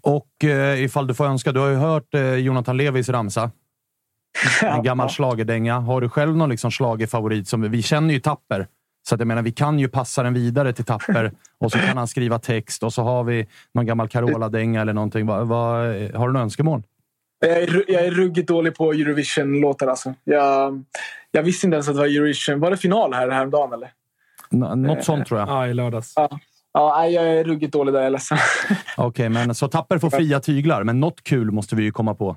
Och eh, ifall du får önska, du har ju hört eh, Jonathan Levis ramsa. En gammal schlagerdänga. Har du själv någon liksom schlagerfavorit? Som, vi känner ju Tapper. Så att jag menar, vi kan ju passa den vidare till Tapper och så kan han skriva text och så har vi någon gammal Carola-dänga eller någonting. Va, va, har du några önskemål? Jag är, ru- jag är ruggigt dålig på Eurovision-låtar. Alltså. Jag, jag visste inte ens att det var Eurovision. Var det final här häromdagen? Eller? N- något sånt tror jag. Ja, i lördags. Ja. Ja, jag är ruggigt dålig där. Jag är ledsen. Okej, men så Tapper får fria tyglar, men något kul måste vi ju komma på.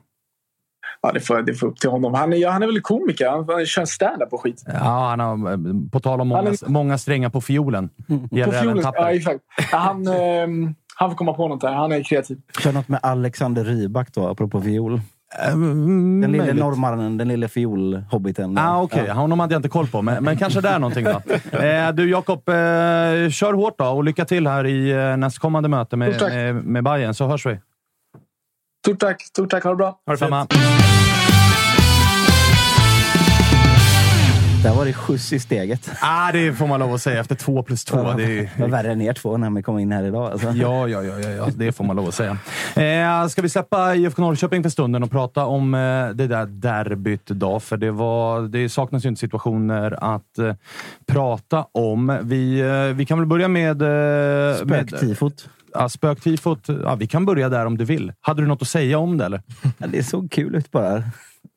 Ja, det får, det får upp till honom. Han är, ja, han är väl komiker? Han, han kör stand-up och skit. Ja, han har, eh, på tal om många, är- många strängar på fiolen. Gäller På även fiolen, Tapper. ja, exakt. Han, ehm, han får komma på något där. Han är kreativ. Kör något med Alexander Rybak då, apropå fiol. Mm, Den lille norrmannen, den lille fiolhobbiten. Ah, Okej, honom hade jag inte koll på, men, men kanske där någonting då. Eh, du Jakob, eh, kör hårt då och lycka till här i eh, nästkommande möte med, med, med Bayern så hörs vi. Stort tack. Stort tack. Ha det bra. Ha det Där var det skjuts i steget. Ah, det får man lov att säga efter två plus två. Det är, Det var värre än er två när vi kom in här idag. Alltså. Ja, ja, ja, ja, ja, det får man lov att säga. Eh, ska vi släppa IFK Norrköping för stunden och prata om eh, det där derbyt då? För det, var, det saknas ju inte situationer att eh, prata om. Vi, eh, vi kan väl börja med... Eh, Spöktifot. ja, spöktifot. Ja, vi kan börja där om du vill. Hade du något att säga om det eller? Ja, det såg kul ut bara.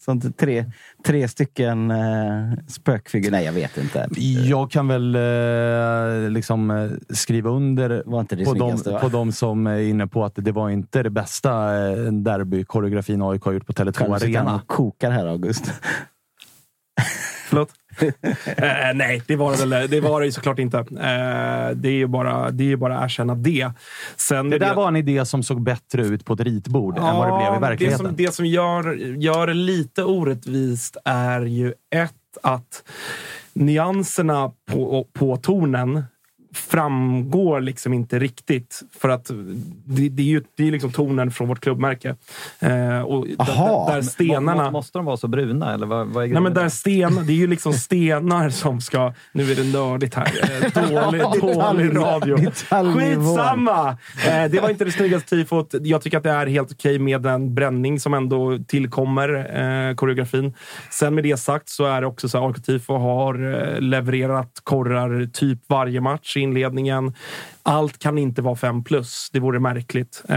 Sånt, tre, tre stycken eh, spökfigurer. Nej, jag vet inte. Jag kan väl eh, liksom eh, skriva under Var inte det på, de, snyggaste, på de som är inne på att det var inte det bästa eh, derbykoreografin AIK har gjort på Tele2 Själv sitter han Arena. och kokar här, August. Förlåt? eh, nej, det var det, väl, det var det ju såklart inte. Eh, det är ju bara, det är bara att erkänna det. Sen Det är där var en idé som såg bättre ut på ett ritbord än vad det blev i verkligheten. Det som, det som gör, gör det lite orättvist är ju ett att nyanserna på, på tonen framgår liksom inte riktigt. För att det, det är ju det är liksom tonen från vårt klubbmärke. Eh, och där, där stenarna... Må, måste de vara så bruna? Eller vad, vad är Nej, men där sten, det är ju liksom stenar som ska... Nu är det nördigt här. Eh, Dålig, dålig radio. Skitsamma! Eh, det var inte det snyggaste tifot. Jag tycker att det är helt okej med den bränning som ändå tillkommer eh, koreografin. Sen med det sagt så är det också så att AIK Tifo har eh, levererat korrar typ varje match matchinledningen. inledningen. Allt kan inte vara fem plus. Det vore märkligt. Eh,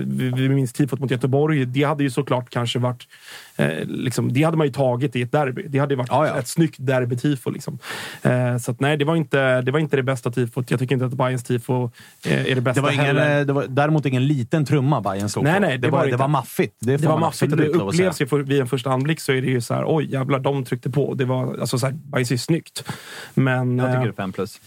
vi, vi minns tifot mot Göteborg. Det hade ju såklart kanske varit... Eh, liksom, det hade man ju tagit i ett derby. Det hade varit Ja, ja. ett snyggt derbytifo. Liksom. Eh, så att, nej, det var, inte, det var inte det bästa tifot. Jag tycker inte att Bayerns tifo eh, är det bästa Det var, ingen, heller. eh, det var däremot ingen liten trumma Bayern slog Nej, nej, det var det det inte. var maffigt. Det, Det var maffigt och det upplevs ju för, vid en första anblick så är det ju så här, oj jävlar, de tryckte på. Det var alltså så här, Bajs är snyggt. Men... Jag tycker eh, det är fem plus.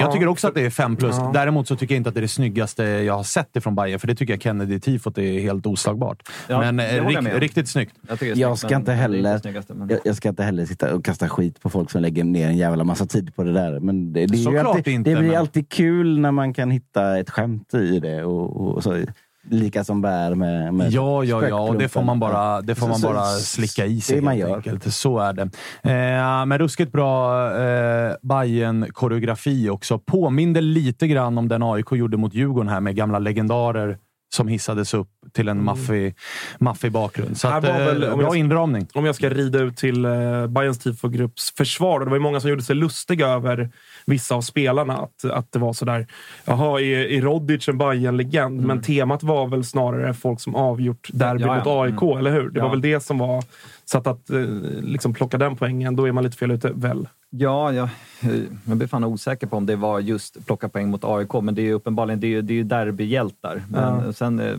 Jag tycker också att det är fem plus. Däremot så tycker jag inte att det är det snyggaste jag har sett ifrån Bayern för det tycker jag Kennedy-tifot är helt oslagbart. Ja, men det eh, rik, riktigt snyggt. Jag, är Jag snyggt, ska, men inte heller, men- jag, jag ska inte heller sitta och kasta skit på folk som lägger ner en jävla massa tid på det där. Men det, det, är ju Såklart alltid, inte, det blir men- alltid kul när man kan hitta ett skämt i det. Och, och så, lika som bär med, med Ja, ja, ja. Och det får man bara, det får man bara så- slicka i sig Det man gör. enkelt. Så är det. Eh, men ruskigt bra eh, bayern koreografi också. Påminde lite grann om den AIK gjorde mot Djurgården här med gamla legendarer som hissades upp till en maffig, maffig bakgrund. Så Här att, var eh, väl- om bra jag- inramning. om jag ska rida ut till eh, Bayerns tifogrupps försvar. och Det var ju många som gjorde sig lustiga över vissa av spelarna. Att, att det var sådär, jaha, är, är Rodic en bayern legend Men temat var väl snarare folk som avgjort derby Ja, ja. mot AIK, eller hur? Det var Ja. väl det som var... Så att, att eh, liksom plocka den poängen, då är man lite fel ute, väl? Ja, jag, jag blir fan osäker på om det var just plocka poäng mot AIK, men det är ju uppenbarligen det är, det är derbyhjältar. Men sen, eh,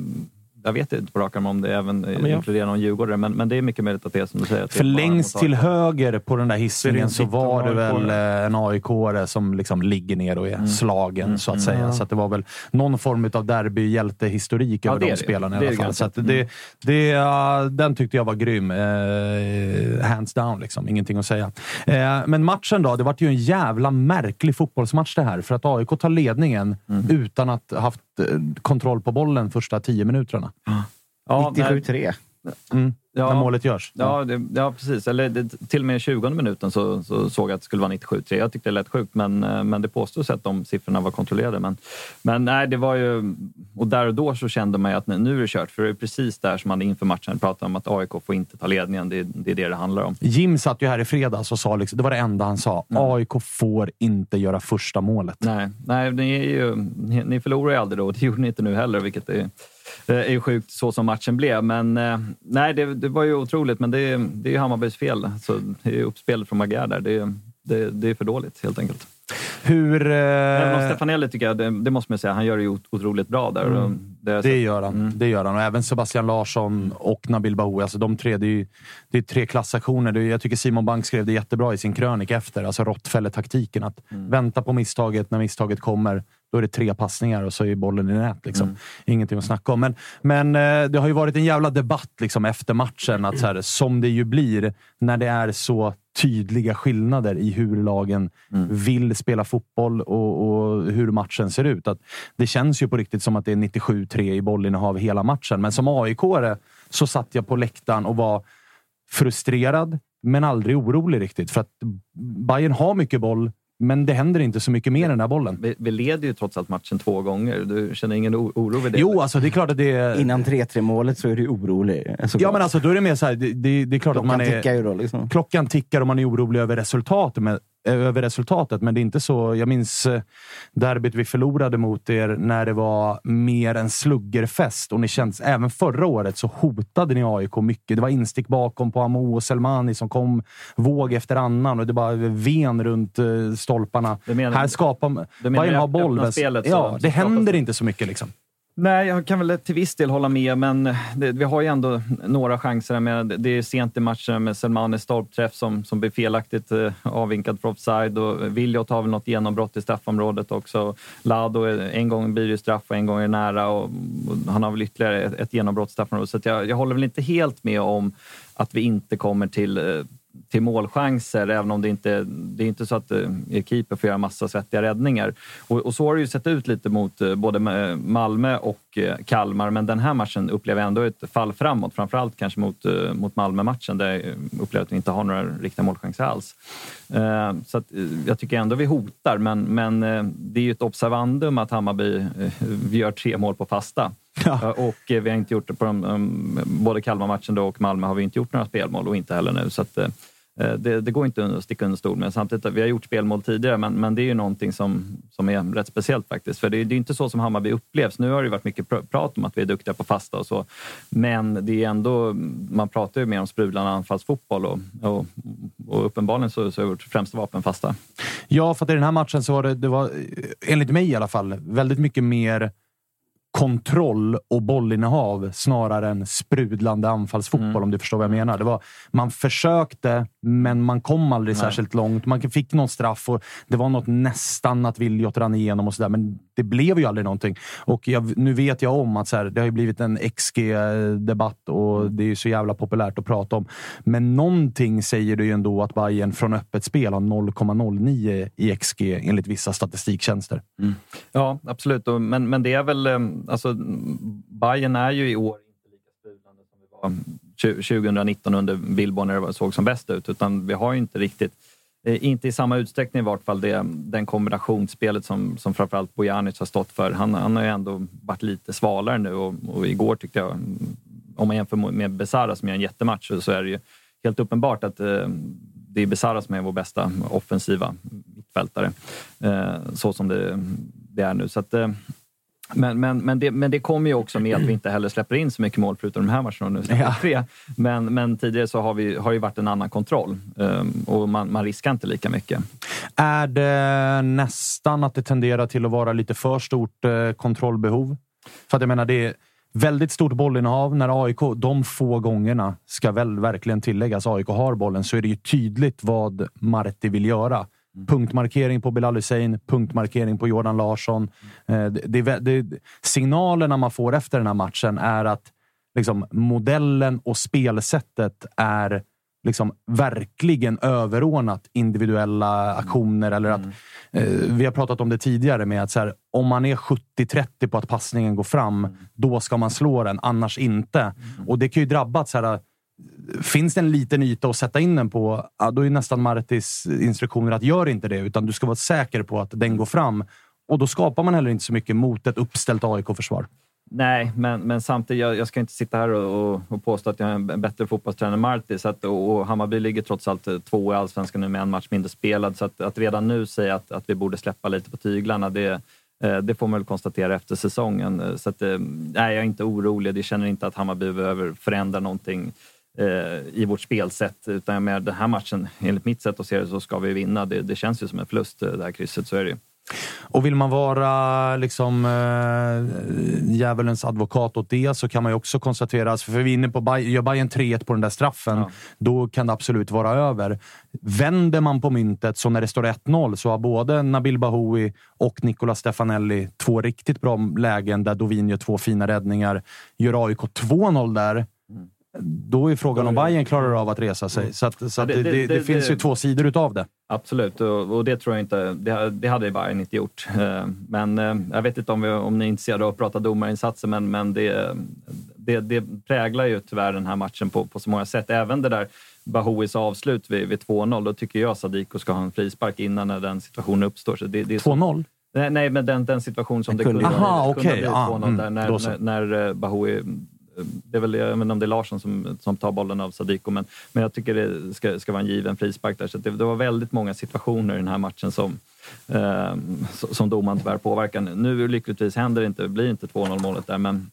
jag vet inte på rak om det även men jag- inkluderar någon djurgårdare, men, men det är mycket möjligt att det är som du säger. det För längst till höger på den där det hissingen en så var det väl eh, en aik som liksom ligger ner och är Mm. slagen, så att säga. Så att det var väl någon form av derbyhjältehistorik Ja, över det de det. spelarna Det i alla fall. det Så att ganska. det, det, eh, den tyckte jag var grym. Eh, hands down, liksom. Ingenting att säga. Eh, men matchen då? Det var ju en jävla märklig fotbollsmatch det här. För att AIK tar ledningen Mm. utan att ha haft kontroll på bollen första tio minuterna. Ja, när- 97-3. Mm. Ja. När målet görs. Ja, det, ja precis. Eller det, till och med i 20 minuten så, så såg jag att det skulle vara 97-3. Jag tyckte det lät sjukt, men, eh, men det påstås att de siffrorna var kontrollerade. Men, men nej, det var ju... Och där och då så kände man ju att nu är det kört. För det är precis där som man inför matchen pratade om att AIK får inte ta ledningen. Det, det är det det handlar om. Jim satt ju här i fredags och sa, liksom, det var det enda han sa, AIK får inte göra första målet. Nej, nej ni, är ju, ni, ni förlorar ju aldrig då. Det gjorde ni inte nu heller, vilket är, Eh, är ju sjukt så som matchen blev. Men eh, nej, det, det var ju otroligt. Men det, är- det är ju Hammarbys fel. Så det är uppspelet från Magyar där. Det, det, det är för dåligt helt enkelt. Hur... Eh, Stefanelli tycker jag, det, det måste man säga, han gör det ju ot- otroligt bra där. Och det, det gör han. Mm. Det gör han. Och även Sebastian Larsson och Nabil Bahoui. Alltså de tre, det är, ju, det är tre klassaktioner. Jag tycker Simon Bank skrev det jättebra i sin krönika efter. Alltså råttfälletaktiken. Att Mm. vänta på misstaget. När misstaget kommer, då är det tre passningar och så är bollen i nät. Liksom. Mm. Ingenting att snacka om. Men, men eh, det har ju varit en jävla debatt liksom, efter matchen. Att, så här, som det ju blir när det är så tydliga skillnader i hur lagen Mm. vill spela fotboll och, och hur matchen ser ut. Att det känns ju på riktigt som att det är 97-3 i bollinnehav hela matchen. Men som aik så satt jag på läktaren och var frustrerad, men aldrig orolig riktigt. För att Bayern har mycket boll, men det händer inte så mycket mer än den här bollen. Vi, vi leder ju trots allt matchen två gånger. Du känner ingen oro vid det? Jo, alltså det är klart att det är... Innan 3-3 målet så är du orolig. Ja, men alltså då är det mer så här, det, det, det är klart att Klockan man är... tickar ju då. Liksom. klockan tickar och man är orolig över resultatet, men, över resultatet. Men det är inte så... Jag minns eh, derbyt vi förlorade mot er när det var mer en sluggerfest. Och ni känns, även förra året så hotade ni AIK mycket. Det var instick bakom på Amo och Selmani som kom våg efter annan och det bara ven runt eh, stolparna. Menar- Här skapar... menar Bayern har boll. ja, det händer inte så mycket liksom. Nej, jag kan väl till viss del hålla med, men det, vi har ju ändå några chanser. Med, det är sent i matchen med Selmanis stolpträff som, som blir felaktigt eh, avvinkad för offside. Och Viljot har väl något genombrott i straffområdet också. Lado, en gång blir det straff och en gång är det nära. Och, och han har väl ytterligare ett, ett genombrott i straffområdet. Så att jag, jag håller väl inte helt med om att vi inte kommer till, eh, till målchanser, även om det inte det är inte så att eh, er keeper får göra massa svettiga räddningar. Och, och, så har det ju sett ut lite mot eh, både Malmö och eh, Kalmar, men den här matchen upplever jag ändå ett fall framåt. Framförallt kanske mot, mot Malmö-matchen där jag upplever att vi inte har några riktiga målchanser alls. Så att, jag tycker ändå vi hotar, men, men det är ju ett observandum att Hammarby gör tre mål på fasta. Ja. Och vi har inte gjort det på de, både Kalmar-matchen och Malmö har vi inte gjort några spelmål och inte heller nu. Så att, Eh, Eh, det, det, går inte att sticka under stol med. Samtidigt, vi har gjort spelmål tidigare, men, men det är ju någonting som, som är rätt speciellt faktiskt. För det, det är inte så som Hammarby upplevs. Nu har det varit mycket prat om att vi är duktiga på fasta och så. Men det är ändå, man pratar ju mer om sprudlande anfallsfotboll och, och, och uppenbarligen så, så är vårt främsta vapen fasta. Ja, för att i den här matchen så var det, det var, enligt mig i alla fall, väldigt mycket mer kontroll och bollinnehav snarare än sprudlande anfallsfotboll, mm. om du förstår vad jag menar. Det var, man försökte, men man kom aldrig Nej. särskilt långt. Man fick någon straff och det var något nästan att Viljot rann igenom och sådär, men det blev ju aldrig någonting. Och jag, nu vet jag om att så här, det har blivit en XG-debatt och mm. det är så jävla populärt att prata om. Men någonting säger det ju ändå att Bayern från öppet spel har 0,09 i XG enligt vissa statistiktjänster. Mm. Ja, absolut. Men, men det är väl eh, alltså, Bayern är ju i år inte lika sprudlande som vi var 2019 under Billborn när det såg som bäst ut, utan vi har ju inte riktigt Eh, inte i samma utsträckning i vart fall det, den kombinationsspelet som, som framförallt Bojanic har stått för. Han, han har ju ändå varit lite svalare nu och, och igår tyckte jag, om man jämför med Besara som gör en jättematch, så är det ju helt uppenbart att eh, det är Besara som är vår bästa offensiva mittfältare. Eh, så som det, det, är nu. Så att, eh, men, men, men, det, men det kommer ju också med att vi inte heller släpper in så mycket mål förutom de här matcherna. Nu ja. tre. Men, men tidigare så har, vi, har det varit en annan kontroll um, och man, man riskar inte lika mycket. Är det nästan att det tenderar till att vara lite för stort eh, kontrollbehov? För att jag menar, det är väldigt stort bollinnehav när AIK, de få gångerna, ska väl verkligen tilläggas, AIK har bollen, så är det ju tydligt vad Marti vill göra. Mm. Punktmarkering på Bilal Hussein, punktmarkering på Jordan Larsson. Eh, det, det, det, signalerna man får efter den här matchen är att liksom, modellen och spelsättet är liksom verkligen överordnat individuella aktioner. Eller att, mm. eh, vi har pratat om det tidigare med att här, om man är 70-30 på att passningen går fram, mm. då ska man slå den, annars inte. Mm. Och det kan ju drabba så här, Finns det en liten yta att sätta in den på, ja, då är nästan Martis instruktioner att gör inte det, utan du ska vara säker på att den går fram. Och då skapar man heller inte så mycket mot ett uppställt AIK-försvar. Nej, men, men samtidigt, jag, jag ska inte sitta här och, och, påstå att jag är en bättre fotbollstränare än Marti. Så att, och, Hammarby ligger trots allt eh, två i Allsvenskan nu med en match mindre spelad. Så att, att redan nu säga att, att vi borde släppa lite på tyglarna, det, eh, det får man väl konstatera efter säsongen. Så att, eh, nej, jag är inte orolig. Jag känner inte att Hammarby behöver förändra någonting i vårt spelsätt. Utan med den här matchen, enligt mitt sätt att se det, så ska vi vinna. Det, det känns ju som en förlust, eh, det här krysset. Så är det ju. Och vill man vara liksom äh, djävulens advokat åt det så kan man ju också konstatera, alltså, för vi är inne på, gör Bayern 3-1 på den där straffen, ja. då kan det absolut vara över. Vänder man på myntet, så när det står 1-0, så har både Nabil Bahoui och Nicola Stefanelli två riktigt bra lägen där Dovin gör två fina räddningar. Gör AIK 2-0 där, då är frågan om Bayern klarar av att resa sig. Mm. Så, att, så att det, det, det, det, finns ju två sidor utav det. Absolut, och, och det tror jag inte... Det, hade Bayern inte gjort. Eh, men eh, jag vet inte om, vi, om ni är intresserade av att prata domarinsatser, men, men det, det, det präglar ju tyvärr den här matchen på, på så många sätt. Även det där Bahouis avslut vid, vid 2-0, då tycker jag Sadiko ska ha en frispark innan när den situationen uppstår. 2-0? Nej, nej, men den, den situation som det kunde, Aha, kunde okay. bli 2-0 ah, mm, där när, när, när eh, Bahoui det är väl, jag vet inte om det är Larsson som, som tar bollen av Sadiko, men, men jag tycker det ska, ska vara en given frispark där. Så det, det var väldigt många situationer i den här matchen som, eh, som domaren tyvärr påverkar. Nu lyckligtvis händer det inte, blir inte 2-0 målet där, men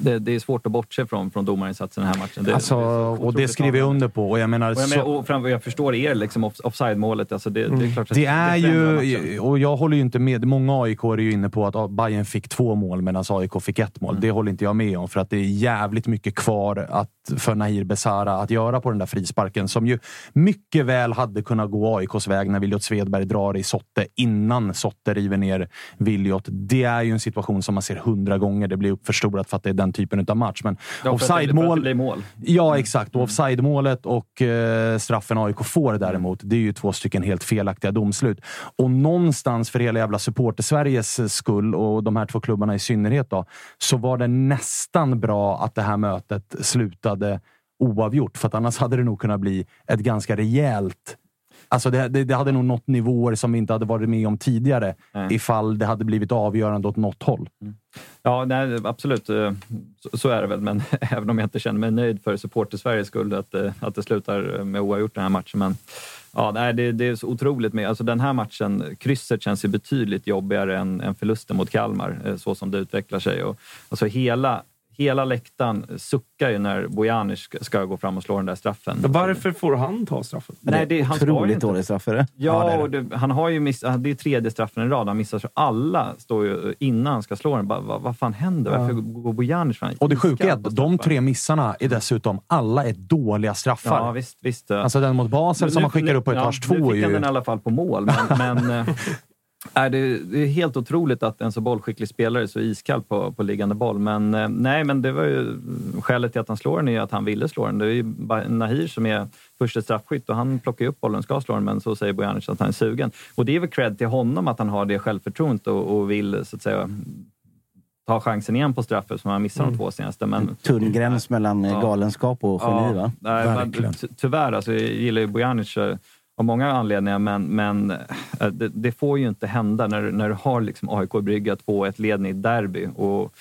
det, det, är svårt att bortse från, från domarinsatsen i den här matchen. Det, alltså, och det skriver jag under på. Och jag, menar, och jag, menar, och fram, jag förstår er liksom, offside-målet. Alltså det, det, är klart det är ju, och jag håller ju inte med. Många AIK är ju inne på att Bayern fick två mål medan AIK fick ett mål. Mm. Det håller inte jag med om, för att det är jävligt mycket kvar att för Nahir Besara att göra på den där frisparken som ju mycket väl hade kunnat gå AIKs väg när Viljot Svedberg drar i Sotte innan Sotte river ner Viljot. Det är ju en situation som man ser hundra gånger. Det blir uppförstorat för att det är den typen av match. Men Ja, offside-mål... mål. Ja, exakt. Och offside-målet och eh, straffen AIK får däremot, det är ju två stycken helt felaktiga domslut. Och någonstans för hela jävla supporter-Sveriges skull, och de här två klubbarna i synnerhet, då, så var det nästan bra att det här mötet slutade oavgjort. För att annars hade det nog kunnat bli ett ganska rejält Alltså det, det, det hade nog nått nivåer som vi inte hade varit med om tidigare Nej. ifall det hade blivit avgörande åt något håll. Ja, nej, absolut. Eh, Så, så är det väl, men även om jag inte känner mig nöjd för supporter-Sveriges skull att, eh, att det slutar med oavgjort den här matchen. Men ja, nej, det, det är så otroligt med... Alltså den här matchen, krysset känns ju betydligt jobbigare än, än förlusten mot Kalmar, eh, så som det utvecklar sig. Och, alltså hela, hela läktaren suckar ju när Bojanic ska, ska gå fram och slå den där straffen. Men Varför får han ta straffen? Nej, det, han ju Otroligt inte. dålig straff är det. Ja, och det, han har ju miss, det är tredje straffen i rad. Han missar så alla står ju innan han ska slå den. Bara, vad, vad fan händer? Varför går Bojanic fram? Och det sjuka är att de tre missarna är dessutom alla är dåliga straffar. Ja, visst. visst. Alltså den mot Basel som Nu- man skickar upp på ja, etage Nu två är fick han ju... den i alla fall på mål, men, men är det, det är helt otroligt att en så bollskicklig spelare är så iskall på, på liggande boll. Men eh, nej, men det var ju skälet till att han slår den är att han ville slå den. Det är ju Nahir som är första straffskytt och han plockar ju upp bollen och ska slå den, men så säger Bojanic att han är sugen. Och det är väl cred till honom att han har det självförtroendet och, och vill så att säga ta chansen igen på straffet som han missade de två senaste. Men, Tunn gräns mellan Ja. galenskap och geni, va? nej, men tyvärr, alltså, jag gillar ju Bojanic eh, av många anledningar, men, men eh, det, det får ju inte hända när, när du har liksom AIK i brygga 2-1 ledning i ett derby och,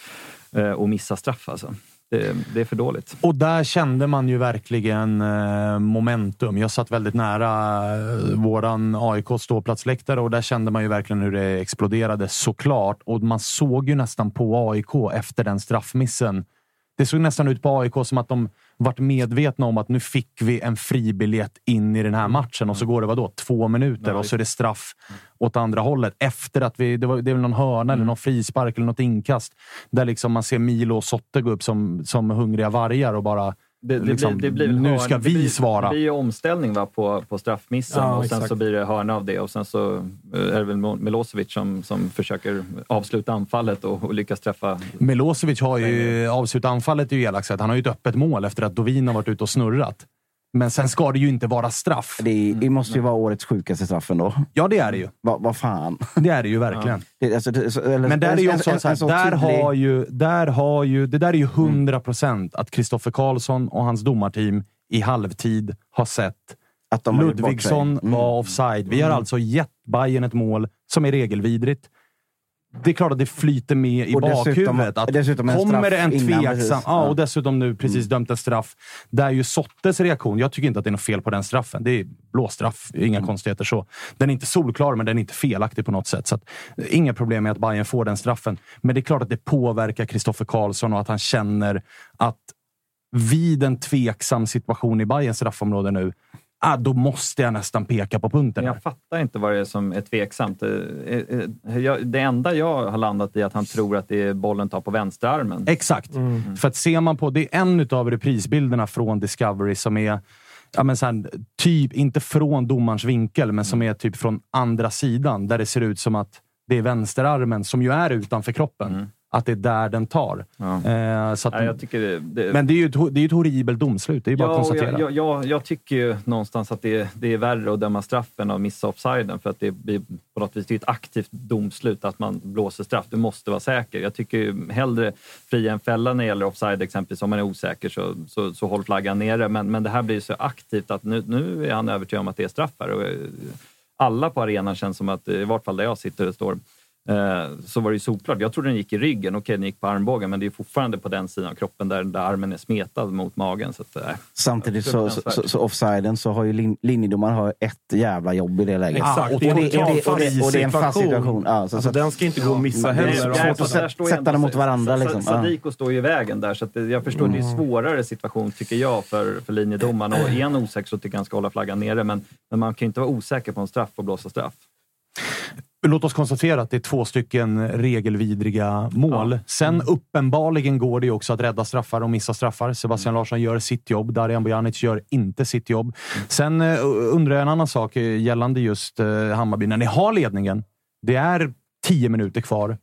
eh, och missa straff. Alltså. Det, det är för dåligt. Och där kände man ju verkligen eh, momentum. Jag satt väldigt nära våran AIK ståplatsläktare och där kände man ju verkligen hur det exploderade såklart. Och man såg ju nästan på AIK efter den straffmissen. Det såg nästan ut på AIK som att de vart medvetna om att nu fick vi en fribiljett in i den här matchen. Och så går det vadå, två minuter och så är det straff åt andra hållet. Efter att vi, det, var, det är väl någon hörna eller någon frispark eller något inkast där liksom man ser Milo och Sotte gå upp som, som hungriga vargar och bara Det, det, liksom, blir, det blir nu ska vi blir, svara. Det blir ju omställning va, på, på straffmissen Ja, och sen exakt. så blir det hörna av det och sen så eh, är det väl Milosevic som, som försöker avsluta anfallet och, och lyckas träffa. Milosevic har ju avslutat anfallet är ju elakt. Han har ju ett öppet mål efter att Dovin har varit ute och snurrat. Men sen ska det ju inte vara straff. Det, det måste ju vara årets sjukaste straff ändå. Ja, det är det ju. Vad vad fan. Det är det ju verkligen. Det, alltså, det, så- eller, Men där är ju också en- så här, en så där tydlig- har ju, där har ju, det där är ju hundra procent att Kristoffer Karlsson och hans domarteam i halvtid har sett att de. Ludvigsson Mm. var offside. Vi har alltså gett Bayern ett mål som är regelvidrigt. Det är klart att det flyter med i Och dessutom- bakhuvudet. Att dessutom en kommer det en innan, tveksam... precis. Ja, och dessutom nu precis dömt en straff. Där ju Sottes reaktion, jag tycker inte att det är något fel på den straffen. Det är blåstraff, inga konstigheter så. Den är inte solklar, men den är inte felaktig på något sätt. Så att, eh, inga problem med att Bayern får den straffen. Men det är klart att det påverkar Kristoffer Karlsson och att han känner att vid en tveksam situation i Bayerns straffområde nu, ah, då måste jag nästan peka på punkten. Här. jag fattar inte vad det är som är tveksamt. Eh, eh, jag- Det enda jag har landat i är att han tror att det är bollen tar på vänsterarmen. Exakt. För att ser man på, det är en av reprisbilderna från Discovery som är Ja, men så här, typ, inte från domarens vinkel, men som är typ från andra sidan. Där det ser ut som att det är vänsterarmen, som ju är utanför kroppen, att det är där den tar. Ja. Eh, så att, Nej, det, det, men det är ju ett, det är ett horribelt domslut, det är bara att Ja, och konstatera. jag, jag, jag, tycker ju någonstans att det, är- det är värre att döma straffen av missa offsiden för att det blir på något vis det är ett aktivt domslut att man blåser straff. Du måste vara säker. Jag tycker ju hellre fria än fälla när det gäller offside exempelvis. Om man är osäker så, så, så håll flaggan nere. Men, men det här blir så aktivt att nu, nu är han övertygad om att det är straff här. Och eh, alla på arenan känns som att, i vart fall där jag sitter och står, så var det ju solklart. Jag trodde den gick i ryggen, okej den gick på armbågen, men det är fortfarande på den sidan av kroppen där, där armen är smetad mot magen. Så att, eh, Samtidigt så, så, så, så offsiden så har ju lin, linjedomaren har ett jävla jobb i det läget. Exakt. och det, är och en det- och det- och det- och det är en fast situation. Ja, så- alltså, så- den ska inte gå att missa Men det är heller. svårt att sätta- dem mot varandra, liksom. Sa- Sadiko står ju i vägen där, så att det- jag förstår det är Mm. svårare situation tycker jag för, för linjedomaren. Och är han osäker så tycker jag han ska hålla flaggan nere, men, men man kan ju inte vara osäker på en straff och blåsa straff. Låt oss konstatera att det är två stycken regelvidriga mål. Sen uppenbarligen går det ju också att rädda straffar och missa straffar. Sebastian Larsson gör sitt jobb. Darijan Bojanic gör inte sitt jobb. Sen eh, undrar jag en annan sak eh, gällande just eh, Hammarby. När ni har ledningen, det är tio minuter kvar.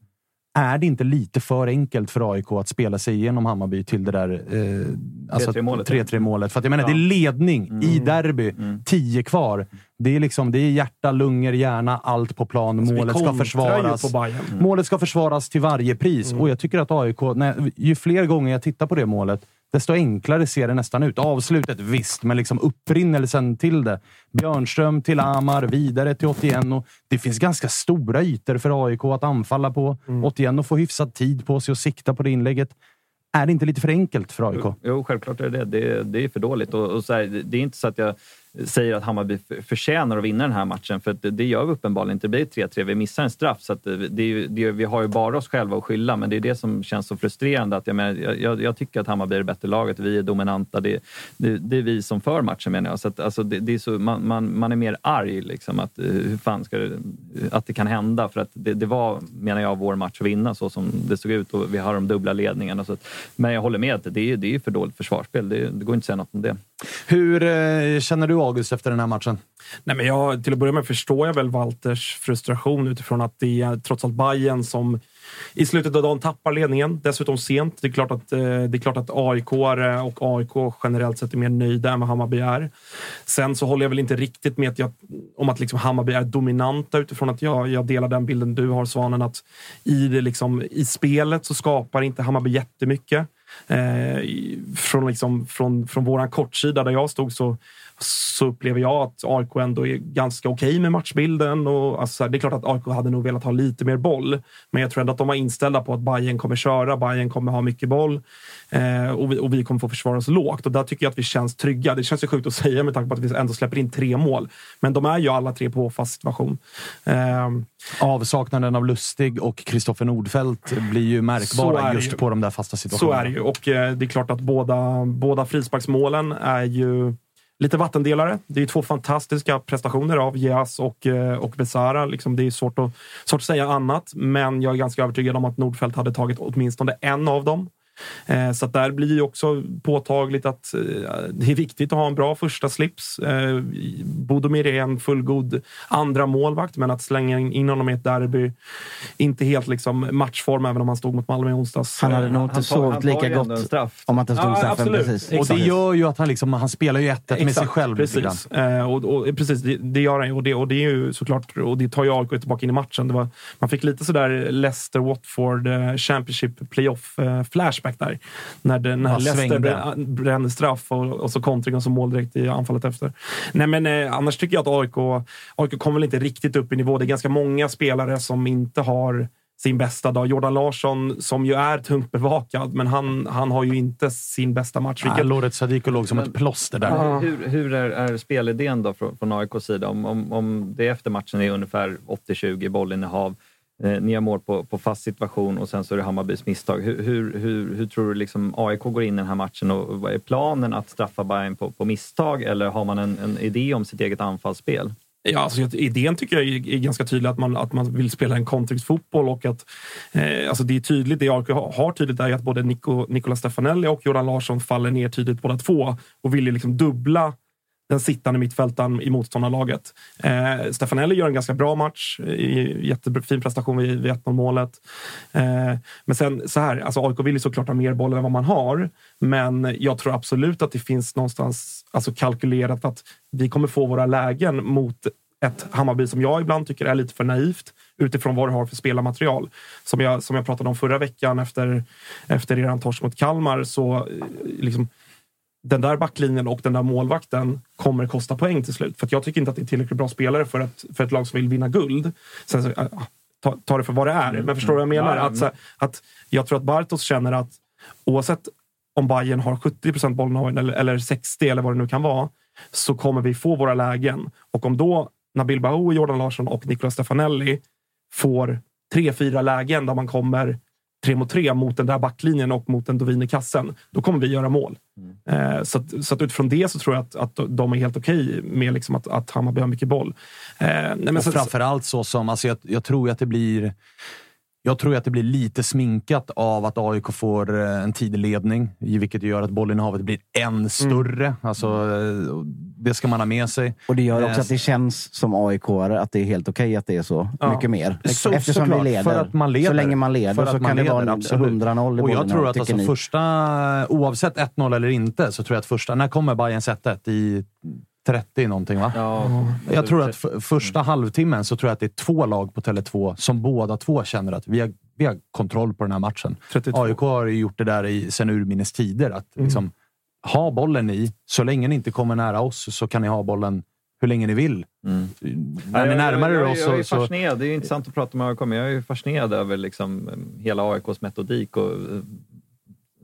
Är det inte lite för enkelt för AIK att spela sig igenom Hammarby till det där eh, alltså 3-3-målet. 3-3 målet? För att jag menar, Ja. det är ledning i Mm. derby. Mm. Tio kvar. Det är, liksom, det är hjärta, lungor, hjärna, allt på plan. Alltså, Målet ska försvaras. Mm. Målet ska försvaras till varje pris. Och jag tycker att AIK, när, ju fler gånger jag tittar på det målet, desto enklare ser det nästan ut. Avslutet visst, men liksom upprinnelsen till det. Björnström till Amar, vidare till 81. Och det finns ganska stora ytor för AIK att anfalla på. 81 får hyfsad tid på sig att sikta på det inlägget. Är det inte lite för enkelt för AIK? Jo, självklart är det det. Det, det är för dåligt. Och, och så här, det är inte så att jag säger att Hammarby förtjänar att vinna den här matchen, för att det, det gör vi uppenbarligen inte. Det blir 3-3, vi missar en straff. Så att det, det, är det, vi har ju bara oss själva att skylla, men det är det som känns så frustrerande. Att jag, menar, jag- jag, tycker att Hammarby är det bättre laget, vi är dominanta. Det, det, det är vi som för matchen menar jag. Så att, alltså, det, det är så, man, man, man är mer arg, liksom, att, eh, hur fan ska det, att det kan hända. För att det, det var, menar jag, vår match att vinna så som det såg ut och vi har de dubbla ledningarna. Så att, men jag håller med, att det är, det är för dåligt försvarsspel. Det, det går inte att säga något om det. Hur eh, känner du August efter den här matchen? Nej, men jag, till att börja med förstår jag väl Walters frustration utifrån att det är trots allt Bayern som i slutet av dagen tappar ledningen. Dessutom sent. Det är klart att, eh, det är klart att AIK eh, och AIK generellt sett är mer nöjda än vad Hammarby är. Sen så håller jag väl inte riktigt med att jag, om att liksom Hammarby är dominanta utifrån att jag, jag delar den bilden du har Svanen. Att i, det liksom, i spelet så skapar inte Hammarby jättemycket. Eh, från, liksom, från, från våran kortsida där jag stod så, så upplever jag att AIK ändå är ganska okej med matchbilden. Och, alltså, så det är klart att AIK hade nog velat ha lite mer boll, men jag tror ändå att de var inställda på att Bayern kommer köra, Bayern kommer ha mycket boll eh, och, vi, och vi kommer få försvara oss lågt. Och där tycker jag att vi känns trygga. Det känns ju sjukt att säga med tanke på att vi ändå släpper in tre mål, men de är ju alla tre på fast situation. Eh, Avsaknaden av Lustig och Kristoffer Nordfeldt blir ju Så är märkbara just ju. på de där fasta Så situationerna. är det ju. Och eh, det är klart att båda, båda frisparksmålen är ju lite vattendelare. Det är ju två fantastiska prestationer av Jas och, eh, och Besara. Liksom, det är svårt att, svårt att säga annat, men jag är ganska övertygad om att Nordfeldt hade tagit åtminstone en av dem. Eh, Så att där blir ju också påtagligt att eh, det är viktigt att ha en bra första slips. Eh, Bodomir är en fullgod andra målvakt, men att slänga in honom i ett derby, inte helt liksom matchform även om han stod mot Malmö i onsdags. Han hade nog inte sovit lika gott om att det stod Ja, straffen absolut. precis. Och det gör ju att han, liksom, han spelar ju 1-1 med sig själv. Precis, och, och, precis det, det gör han ju. Och det, och det är ju såklart, och det tar ju AIK tillbaka in i matchen. Det var, man fick lite sådär Leicester-Watford Championship Playoff-flashback där. När, det, när Leicester brände straff och, och så kontring och så mål direkt i anfallet efter. Nej, men eh, annars tycker jag att AIK, AIK kommer väl inte riktigt upp i nivå. Det är ganska många spelare som inte har sin bästa dag. Jordan Larsson, som ju är tungt bevakad, men han, han har ju inte sin bästa match. Nej, Loret Sadiko låg som ett plåster där. Hur, hur är, är spelidén då från, från AIKs sida? Om, om, om det efter matchen är ungefär 80-20 bollinnehav, eh, ni har mål på, på fast situation och sen så är det Hammarbys misstag. Hur, hur, hur, hur tror du liksom AIK går in i den här matchen och vad är planen att straffa Bayern på, på misstag eller har man en, en idé om sitt eget anfallsspel? Ja, alltså, idén tycker jag är, ganska tydlig, att man, att man vill spela en kontringsfotboll och att eh, alltså det är tydligt, det AIK har tydligt är ju att både Nico, Nicola Stefanelli och Jordan Larsson faller ner tydligt båda två och vill ju liksom dubbla den sittande mittfältaren i motståndarlaget. Eh, Stefanelli gör en ganska bra match, i- jättefin prestation vid, vid 1-0 målet. Eh, men sen så här, alltså AIK vill ju såklart ha mer boll än vad man har, men jag tror absolut att det finns någonstans alltså kalkylerat att vi kommer få våra lägen mot ett Hammarby som jag ibland tycker är lite för naivt utifrån vad du har för spelarmaterial. Som jag, som jag pratade om förra veckan efter, efter eran torsk mot Kalmar så eh, liksom, den där backlinjen och den där målvakten kommer kosta poäng till slut. För att jag tycker inte att det är tillräckligt bra spelare för ett, för ett lag som vill vinna guld. Sen så, äh, ta, ta det för vad det är. Men förstår du vad jag menar? Ja, Att, så, att jag tror att Bartos känner att oavsett om Bayern har 70 procent bollinnehav eller, eller 60 eller vad det nu kan vara, så kommer vi få våra lägen. Och om då Nabil Bahoui, Jordan Larsson och Nicolas Stefanelli får tre, fyra lägen där man kommer tre mot tre mot den där backlinjen och mot en Dovin i kassen, då kommer vi göra mål. Eh, så, att, så att utifrån det så tror jag att, att de är helt okej med liksom att, att Hammarby har mycket boll. Eh, nej, men och så- framförallt så som, alltså jag, jag tror att det blir jag tror att det blir lite sminkat av att AIK får eh, en tidig ledning, i vilket gör att bollinnehavet blir än större. Alltså, eh, det ska man ha med sig. Och det gör också Eh, att det känns som aik att det är helt okej att det är så Ja. mycket mer. Så- Eftersom såklart, vi leder. För att man leder. Så länge man leder För så man kan det leder, vara absolut. 100-0 i Och jag tror att alltså ni? första, oavsett 1-0 eller inte, så tror jag att första... När kommer Bayerns 1-1? I 30 någonting, va? Ja, Jag tror att f- första halvtimmen så tror jag att det är två lag på Tele2 som båda två känner att vi har, vi har kontroll på den här matchen. 32. AIK har ju gjort det där i, sen urminnes tider. Att Mm. liksom, ha bollen i. Så länge ni inte kommer nära oss så kan ni ha bollen hur länge ni vill. När ni närmar er oss jag, jag är så... så fascinerad. Det är intressant att prata med AIK, men jag är fascinerad över liksom, hela AIKs metodik. Och, eh,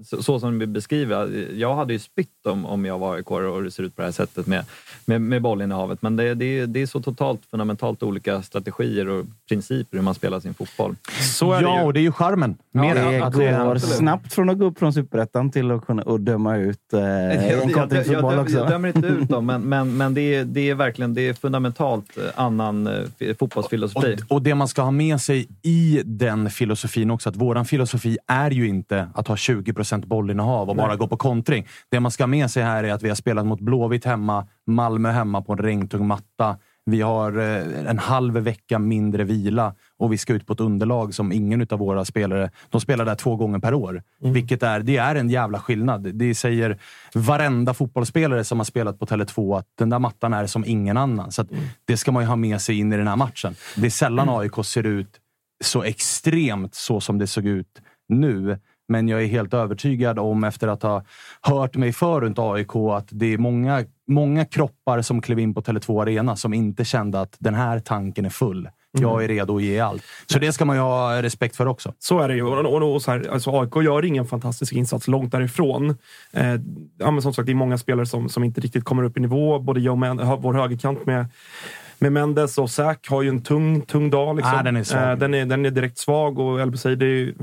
så, så som vi beskriver. Jag hade ju spytt om, om jag var AIK och det ser ut på det här sättet med, med, med bollinnehavet. Men det, det, det är så totalt fundamentalt olika strategier och principer hur man spelar sin fotboll. Så är det ja, ju. och det är ju charmen. Med Det att går det, snabbt från att gå upp från superettan till att kunna och döma ut eh, en jag, jag, jag, kontringsfotboll jag, också. jag dömer inte ut dem, men, men, men det, är, det är verkligen det är fundamentalt eh, annan eh, fotbollsfilosofi. Och, och det man ska ha med sig i den filosofin också, att våran filosofi är ju inte att ha 20 bollinnehav och bara gå på kontring. Det man ska ha med sig här är att vi har spelat mot Blåvitt hemma, Malmö hemma på en regntung matta. Vi har eh, en halv vecka mindre vila och vi ska ut på ett underlag som ingen av våra spelare... De spelar där två gånger per år. Vilket är, det är en jävla skillnad. Det säger varenda fotbollsspelare som har spelat på Tele2 att den där mattan är som ingen annan. Så att Det ska man ju ha med sig in i den här matchen. Det är sällan AIK ser ut så extremt så som det såg ut nu. Men jag är helt övertygad om, efter att ha hört mig för runt AIK, att det är många, många kroppar som klev in på Tele2 Arena som inte kände att den här tanken är full. Jag är redo att ge allt. Så det ska man ju ha respekt för också. Så är det ju. Och, och, och så här, alltså AIK gör ingen fantastisk insats långt därifrån. Eh, ja, som sagt, det är många spelare som, som inte riktigt kommer upp i nivå. Både jag och vår högerkant med, med Mendes och Säk har ju en tung, tung dag. Liksom. Ah, den är svag. Eh, den, är, den är direkt svag och El Besaidi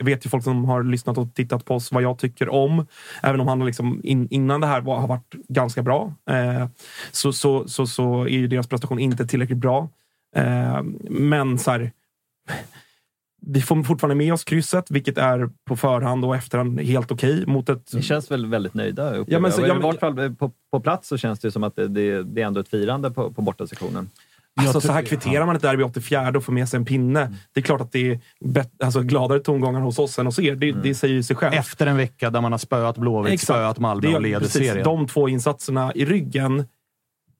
vet ju folk som har lyssnat och tittat på oss vad jag tycker om. Även om han liksom in, innan det här var, har varit ganska bra. Eh, så, så, så, så är ju deras prestation inte tillräckligt bra. Eh, men så här, vi får fortfarande med oss krysset, vilket är på förhand och efterhand helt okej. mot ett... Ni känns väl väldigt nöjda? upplever Ja, men så- ja, I men- vart fall eh, på, på plats så känns det som att det, det, det är ändå ett firande på, på bortasektionen. Alltså, så här kvitterar man ett derby 84 och får med sig en pinne. Det är klart att det är bet- alltså, gladare tongångar hos oss än hos er. Det, det säger ju sig själv. Efter en vecka där man har spöat Blåvitt, Exakt. spöat Malmö och leder precis, serien. De två insatserna i ryggen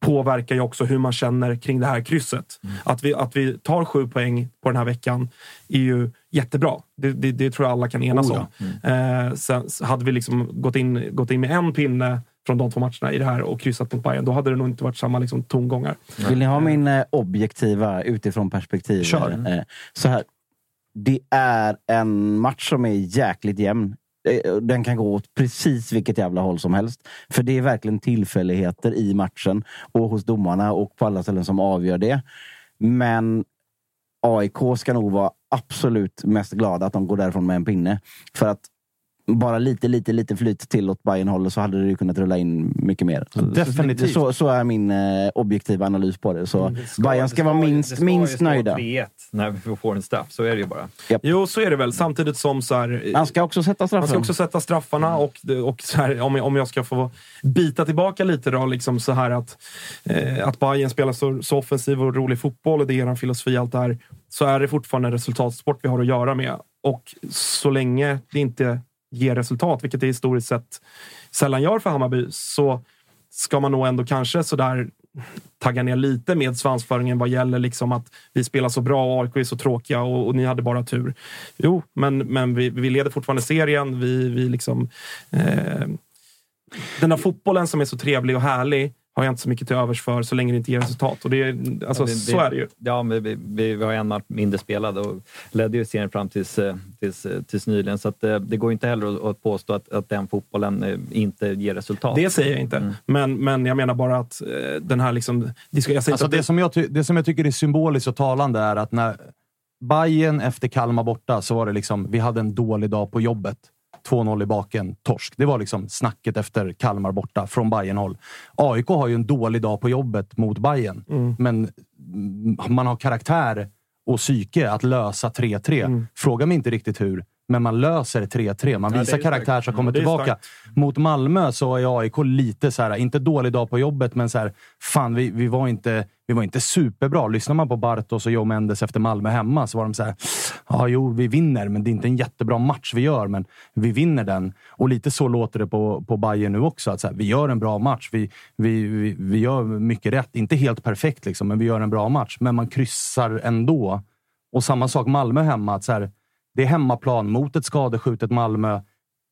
påverkar ju också hur man känner kring det här krysset. Mm. Att, vi, att vi tar sju poäng på den här veckan är ju jättebra. Det, det, det tror jag alla kan enas Oh om. ja. Eh, sen så hade vi liksom gått, in, gått in med en pinne från de två matcherna i det här och kryssat mot Bayern, då hade det nog inte varit samma liksom, tongångar. Vill ni ha min eh, objektiva utifrån perspektiv? Kör. Eh, så här. Det är en match som är jäkligt jämn. Eh, den kan gå åt precis vilket jävla håll som helst. För det är verkligen tillfälligheter i matchen och hos domarna och på alla ställen som avgör det. Men AIK ska nog vara absolut mest glada att de går därifrån med en pinne. För att bara lite, lite, lite flyt till åt bayern hållet så hade det ju kunnat rulla in mycket mer. Så- Definitivt. Så, så är min eh, objektiva analys på det. Så Det ska- Bayern det ska vara minst, det ska minst nöjda. 3-1 när vi får en straff, så är det ju bara. Jo, så är det väl. Samtidigt som så här, Han ska också sätta Man straffen. ska också sätta straffarna och, och så här, om, jag, om jag ska få bita tillbaka lite då, liksom så här att, eh, att Bayern spelar så, så offensiv och rolig fotboll och det är er filosofi allt det här, så är det fortfarande en resultatsport vi har att göra med. Och så länge det inte ger resultat, vilket det historiskt sett sällan gör för Hammarby, så ska man nog ändå kanske sådär tagga ner lite med svansföringen vad gäller liksom att vi spelar så bra och AIK är så tråkiga och, och ni hade bara tur. Jo, men, men vi, vi leder fortfarande serien. Vi, vi liksom, eh, den här fotbollen som är så trevlig och härlig har jag inte så mycket till övers för så länge det inte ger resultat. Och det, är- alltså, Ja, det- så är det ju. Ja, men vi, vi, vi har en match mindre spelad och ledde ju serien fram tills, eh, tills, eh, tills nyligen. Så att, eh, det går inte heller att, påstå att, att den fotbollen inte ger resultat. Det säger jag inte. Mm. Men, men jag menar bara att den här... Liksom, jag Alltså att det, som jag det som jag tycker är symboliskt och talande är att när, Bayern efter Kalmar borta så var det liksom, vi hade en dålig dag på jobbet. 2-0 i baken, torsk. Det var liksom snacket efter Kalmar borta från Bayern håll AIK har ju en dålig dag på jobbet mot Bayern Mm. men man har karaktär och psyke att lösa 3-3. Mm. Fråga mig inte riktigt hur, men man löser 3-3. Man Ja, visar är karaktär som kommer tillbaka. starkt. Mot Malmö så är AIK lite så här, inte dålig dag på jobbet, men så här, fan, vi, vi, var inte, vi var inte superbra. Lyssnar man på Bartos och Joe Mendes efter Malmö hemma så var de så här, ja, jo, vi vinner, men det är inte en jättebra match vi gör, men vi vinner den. Och lite så låter det på, på Bayern nu också. Att så här, vi gör en bra match. Vi, vi, vi, vi gör mycket rätt. Inte helt perfekt, liksom, men vi gör en bra match. Men man kryssar ändå. Och samma sak Malmö hemma. Att så här, det är hemmaplan mot ett skadeskjutet Malmö.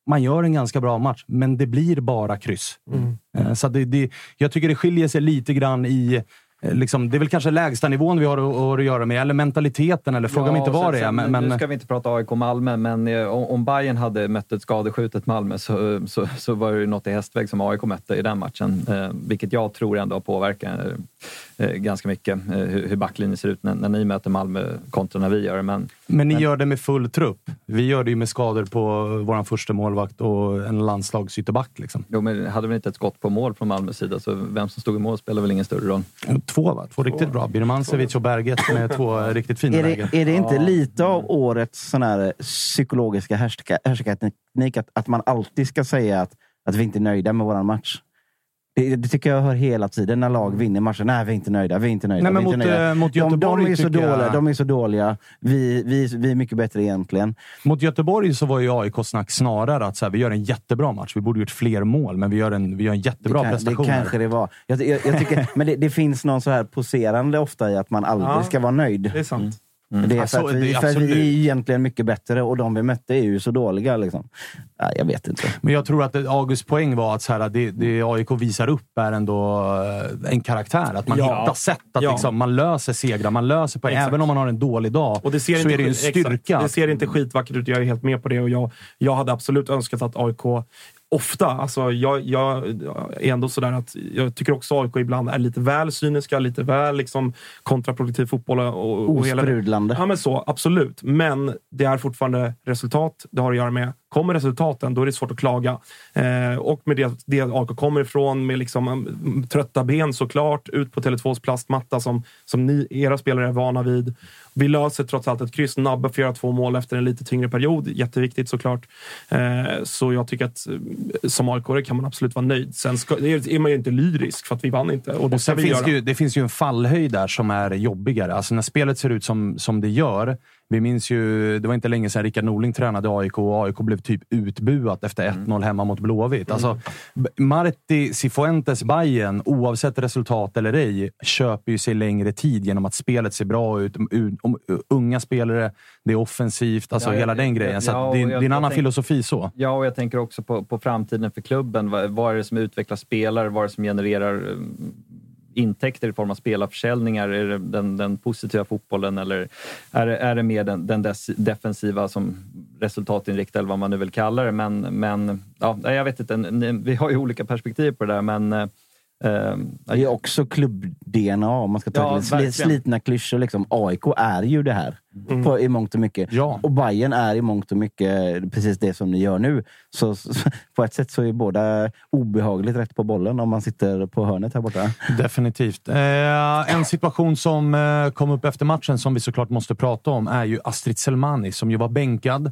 Man gör en ganska bra match, men det blir bara kryss. Mm. Eh, Så det, det, jag tycker det skiljer sig lite grann i... eh, Liksom, det är väl kanske lägsta nivån vi har att, att göra med, eller mentaliteten, eller fråga mig inte vad det är. sen- Men, Nu men, ska vi inte prata AIK Malmö, men eh, om, Bayern hade mött ett skadeskjutet Malmö så, så, så var det något i hästväg som AIK mötte i den matchen. Vilket jag tror ändå eh, ganska mycket eh, hur, hur backlinjen ser ut när, när ni möter Malmö kontra när vi gör det. Men, men ni gör det med full trupp. Vi gör det ju med skador på vår första målvakt och en landslagsytterback. Liksom. jo, men hade vi inte ett skott på mål från Malmös sida så vem som stod i mål spelar väl ingen större roll. Två, va? Två riktigt bra. Birmancevic och Berget med två riktigt fina Är lägen. det, är det inte Ja. lite av årets sån här psykologiska härska- härskarteknik att, att man alltid ska säga att, att vi inte är nöjda med våran match? Det, det tycker jag hör hela tiden när lag vinner matcher. Nej, vi är inte nöjda. Vi är inte nöjda. Nej, men mot, nöjda. eh, mot de, de, Göteborg är så tycker jag- dåliga. de är så dåliga. Vi, vi, vi är mycket bättre egentligen. Mot Göteborg så var ju AIK-snack snarare att så här, vi gör en jättebra match. Vi borde gjort fler mål, men vi gör en, vi gör en jättebra det, kan, prestation. det kanske det var. Jag, jag, jag tycker, men det, det finns någon så här poserande ofta i att man aldrig Ja, ska vara nöjd. Det är sant. Det är Alltså, för, att vi, det är för att vi är egentligen mycket bättre och de vi mötte är ju så dåliga. Liksom. Ja, jag vet inte. Men jag tror att Augusts poäng var att så här, det, det AIK visar upp är ändå eh, en karaktär. Att man Ja. hittar sätt att Ja. liksom, man löser segrar. Man löser poäng. Exakt. Även om man har en dålig dag Och det ser så inte, är det ju en styrka. Exakt, det ser inte skitvackert ut. Jag är helt med på det. Och jag, jag hade absolut önskat att AIK ofta, alltså jag, jag är ändå sådär att jag tycker också AIK ibland är lite väl cyniska, lite väl liksom kontraproduktiv fotboll. Och, och hela det. Osprudlande. Ja, men så. Absolut. Men det är fortfarande resultat det har att göra med. Kommer resultaten, då är det svårt att klaga. Eh, och med det, det AIK kommer ifrån, med liksom, mm, trötta ben såklart, ut på Tele2s plastmatta som, som ni, era spelare är vana vid. Vi löser trots allt ett kryss. Nabbe får göra två mål efter en lite tyngre period. Jätteviktigt såklart. Eh, så jag tycker att eh, som aik kan man absolut vara nöjd. Sen ska, är man ju inte lyrisk för att vi vann inte. Och det Och finns göra. ju, det finns ju en fallhöjd där som är jobbigare. Alltså när spelet ser ut som, som det gör. Vi minns ju, det var inte länge sedan Rickard Norling tränade AIK och AIK blev typ utbuat efter 1-0 hemma mot Blåvitt. Alltså, B- Marti Cifuentes Bayern, oavsett resultat eller ej, köper ju sig längre tid genom att spelet ser bra ut. Unga spelare, det är offensivt, alltså Ja, hela jag- den grejen. Så ja, det, är- det är en annan tänk- filosofi så. Ja, och jag tänker också på, på framtiden för klubben. Vad, vad är det som utvecklar spelare? Vad är det som genererar eh, intäkter i form av spelarförsäljningar? Är det den, den positiva fotbollen eller är det, är det mer den, den des, defensiva som resultatinriktad eller vad man nu vill kalla det? Men, men ja, jag vet inte. Ni- Vi har ju olika perspektiv på det där, men eh, det är också klubb-DNA om man ska ta Ja, verkligen. slitna klyschor. Liksom. AIK är ju det här på, i mångt och mycket. Ja. Och Bayern är i mångt och mycket precis det som ni gör nu. Så, så på ett sätt så är båda obehagligt rätt på bollen om man sitter på hörnet här borta. Definitivt. Eh, en situation som eh, kom upp efter matchen som vi såklart måste prata om är ju Astrid Selmani som ju var bänkad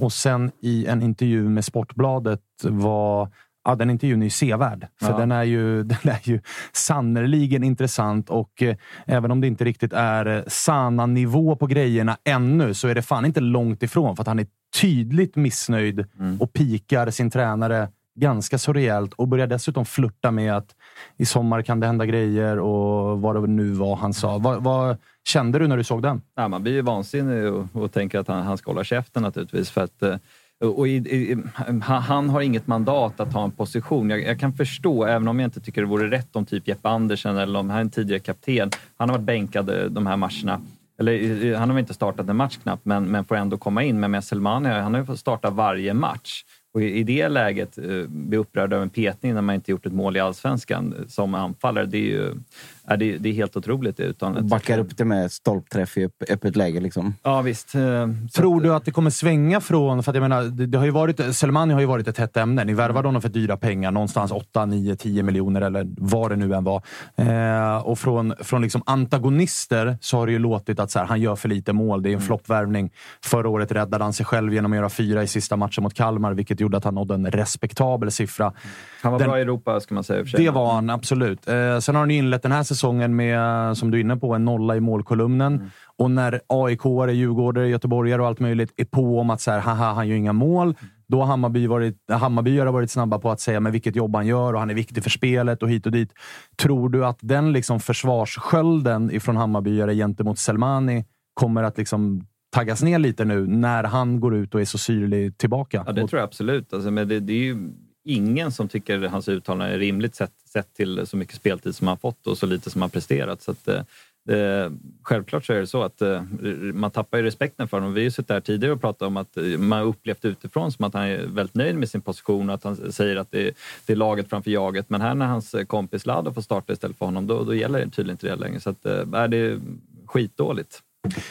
och sen i en intervju med Sportbladet var Ja, den intervjun är ju sevärd, för Ja. den är ju, den är ju sannerligen intressant och eh, även om det inte riktigt är eh, sanna nivå på grejerna ännu så är det fan inte långt ifrån för att han är tydligt missnöjd och pikar sin tränare ganska så rejält och börjar dessutom flirta med att i sommar kan det hända grejer och vad det nu var han sa. Vad, vad kände du när du såg den? Ja, man blir ju vansinnig och, och tänker att han, han ska hålla käften naturligtvis. För att, eh, och i, i, han, har inget mandat att ta en position. Jag, jag kan förstå, även om jag inte tycker det vore rätt om typ Jeppe Andersen eller om han är en tidigare kapten. Han har varit bänkad eh, de här matcherna. Eller, eh, eh, han har väl inte startat en match knappt, men, men får ändå komma in. Men med Selmani, han har ju fått starta varje match. Och i, i det läget eh, bli upprörd över en petning när man inte gjort ett mål i allsvenskan som anfallare, det är ju Ja, det, det är helt otroligt det uttalandet. Backar upp det med stolpträff i öppet läge. Liksom. Ja, visst. Eh, Tror du att det kommer svänga från... För att jag menar, det, det har ju varit, Selmani har ju varit ett hett ämne. Ni värvade honom för dyra pengar. Någonstans 8, 9, 10 miljoner eller vad det nu än var. Eh, och från, från liksom antagonister så har det ju låtit att så här, han gör för lite mål. Det är en Mm. floppvärvning. Förra året räddade han sig själv genom att göra fyra i sista matchen mot Kalmar, vilket gjorde att han nådde en respektabel siffra. Han var Den- bra i Europa, ska man säga. i och för sig. Det var han absolut. Eh, sen har han ju inlett den här säsongen med, som du är inne på, en nolla i målkolumnen. Mm. Och när aik Djurgårdare, Göteborgare och allt möjligt är på om att så här, haha, han gör inga mål. Då har Hammarby varit, Hammarbyare varit snabba på att säga men vilket jobb han gör och han är viktig för spelet och hit och dit. Tror du att den liksom försvarsskölden ifrån Hammarbyare gentemot Selmani kommer att liksom taggas ner lite nu när han går ut och är så syrlig tillbaka? Ja, det tror jag absolut. Alltså, men det, det är ju ingen som tycker hans uttalande är rimligt sett, sett till så mycket speltid som han fått och så lite som han presterat. Så att, eh, det, självklart så är det så att eh, man tappar ju respekten för honom. Vi har ju suttit här tidigare och pratat om att eh, man upplevt utifrån som att han är väldigt nöjd med sin position och att han säger att det, det är laget framför jaget. Men här när hans eh, kompis Lado får starta istället för honom, då, då gäller det tydligen inte det längre. Så att, eh, är det skitdåligt.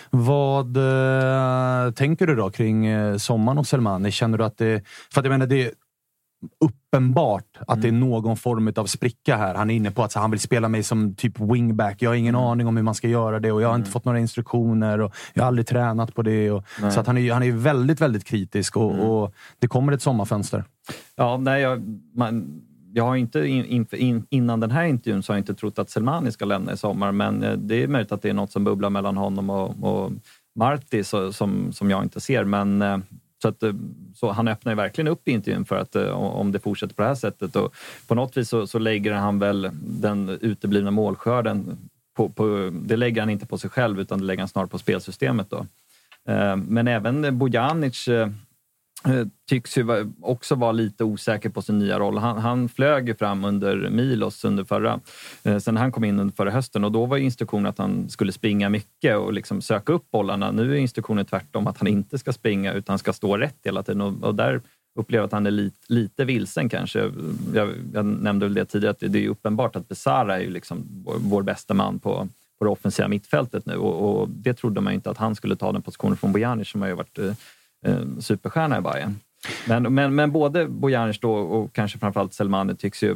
Vad eh, tänker du då kring eh, sommaren och Selmani? Känner du att det... För att jag menar, det uppenbart att det är någon form av spricka här. Han är inne på att så, han vill spela mig som typ wingback. Jag har ingen aning om hur man ska göra det och jag har inte fått några instruktioner och jag har aldrig tränat på det. Och, Nej. så att han är, han är väldigt, väldigt kritisk och, och det kommer ett sommarfönster. Ja, nej, jag, man, jag har inte in, in, in, innan den här intervjun så har jag inte trott att Selmani ska lämna i sommar, men eh, det är möjligt att det är något som bubblar mellan honom och, och Marti så, som, som jag inte ser. Men, eh, så att, eh, så han öppnar ju verkligen upp i intervjun för att eh, om det fortsätter på det här sättet. Och på något vis så, så lägger han väl den uteblivna målskörden på, på, det lägger han inte på sig själv utan det lägger han snarare på spelsystemet. Då. Eh, men även Bojanic Eh, tycks ju också vara lite osäker på sin nya roll. Han, han flög ju fram under Milos under förra, eh, sen han kom in under förra hösten och då var instruktionen att han skulle springa mycket och liksom söka upp bollarna. Nu är instruktionen tvärtom att han inte ska springa utan ska stå rätt hela tiden och, och där upplever jag att han är lite, lite vilsen kanske. Jag, jag nämnde väl det tidigare att det, det är uppenbart att Besara är ju liksom vår, vår bästa man på, på det offensiva mittfältet nu och, och det trodde man ju inte att han skulle ta den positionen från Bojanic som har ju varit eh, eh, superstjärna i Bayern. Men, men, men både Bojanic då och kanske framförallt Selmani tycks ju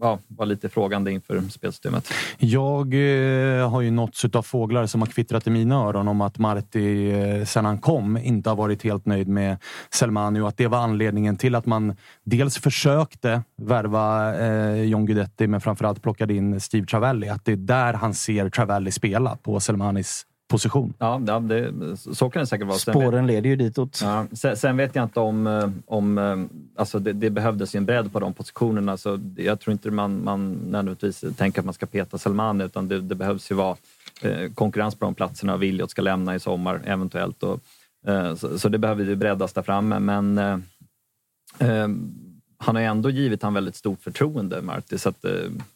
ja, vara lite frågande inför spelsystemet. Jag eh, har ju nåtts av fåglar som har kvittrat i mina öron om att Marti eh, sen han kom inte har varit helt nöjd med Selmani och att det var anledningen till att man dels försökte värva eh, John Guidetti men framförallt plockade in Steve Travelli. Att det är där han ser Travelli spela, på Selmanis position. Ja, det, så kan det säkert vara. Sen vet- Spåren leder ju ditåt. Ja, sen, sen vet jag inte om... eh, om eh, alltså det, det behövdes ju en bredd på de positionerna. Så jag tror inte man, man nödvändigtvis tänker att man ska peta Selmani utan det, det behövs ju vara eh, konkurrens på de platserna. Viljot ska lämna i sommar eventuellt. Och, eh, så, så det behöver ju breddas där framme. Men eh, han har ju ändå givit han väldigt stort förtroende, Marti. Så att, eh,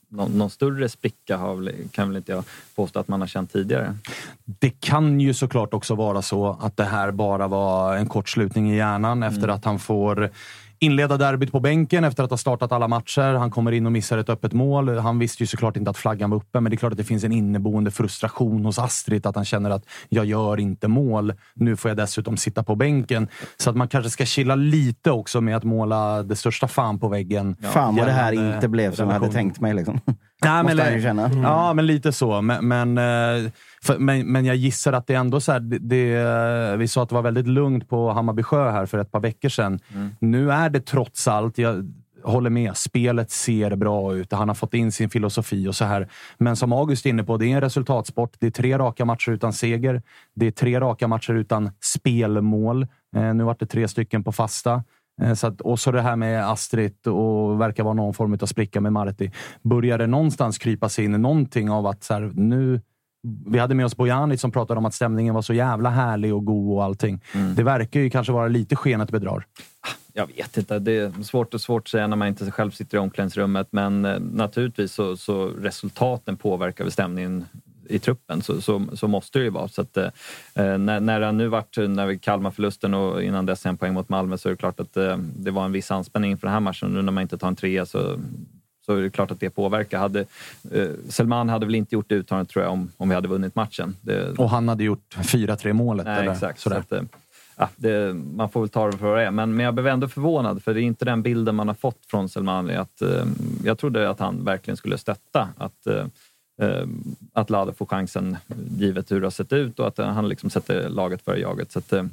någon, någon större spricka har kan väl inte jag påstå att man har känt tidigare. Det kan ju såklart också vara så att det här bara var en kortslutning i hjärnan efter att han får inleda derbyt på bänken efter att ha startat alla matcher. Han kommer in och missar ett öppet mål. Han visste ju såklart inte att flaggan var uppe, men det är klart att det finns en inneboende frustration hos Astrid att han känner att jag gör inte mål. Nu får jag dessutom sitta på bänken. Så att man kanske ska chilla lite också med att måla det största fan på väggen. Fan vad det här inte blev som jag hade tänkt mig. Liksom. Nej, Måste men, han ju känna. Ja, men lite så. Men, men, eh, för, men, men jag gissar att det ändå så här, det, det, vi sa att det var väldigt lugnt på Hammarby sjö här för ett par veckor sedan. Nu är det trots allt, jag håller med, spelet ser bra ut. Han har fått in sin filosofi och så här. Men som August är inne på, det är en resultatsport. Det är tre raka matcher utan seger. Det är tre raka matcher utan spelmål. Eh, nu vart det tre stycken på fasta. Eh, Så att, och så det här med Astrid och verkar vara någon form av spricka med Marti. Börjar det någonstans krypa sig in någonting av att så här, nu... Vi hade med oss Bojanic som pratade om att stämningen var så jävla härlig och god och allting. Det verkar ju kanske vara lite skenet bedrar. Jag vet inte. Det är svårt och svårt att säga när man inte själv sitter i omklädningsrummet. Men eh, naturligtvis så, så resultaten påverkar stämningen i truppen. Så, så, så måste det ju vara. Så att, eh, när, när det nu vart när vi Kalmar-förlusten och innan dess en poäng mot Malmö så är det klart att eh, det var en viss anspänning inför den här matchen. Nu när man inte tar en trea så, så är det klart att det påverkar. Hade, eh, Selman hade väl inte gjort det uttalandet tror jag om, om vi hade vunnit matchen. Det, Och han hade gjort 4-3 målet. nej, eller exakt. sådär. Så att, eh, ja, det, man får väl ta det för vad det är. Men, men jag blev ändå förvånad, för det är inte den bilden man har fått från Selmani. Att, eh, jag trodde att han verkligen skulle stötta att, eh, eh, att Lade får chansen givet hur det har sett ut och att han liksom sätter laget före jaget. Så att, eh,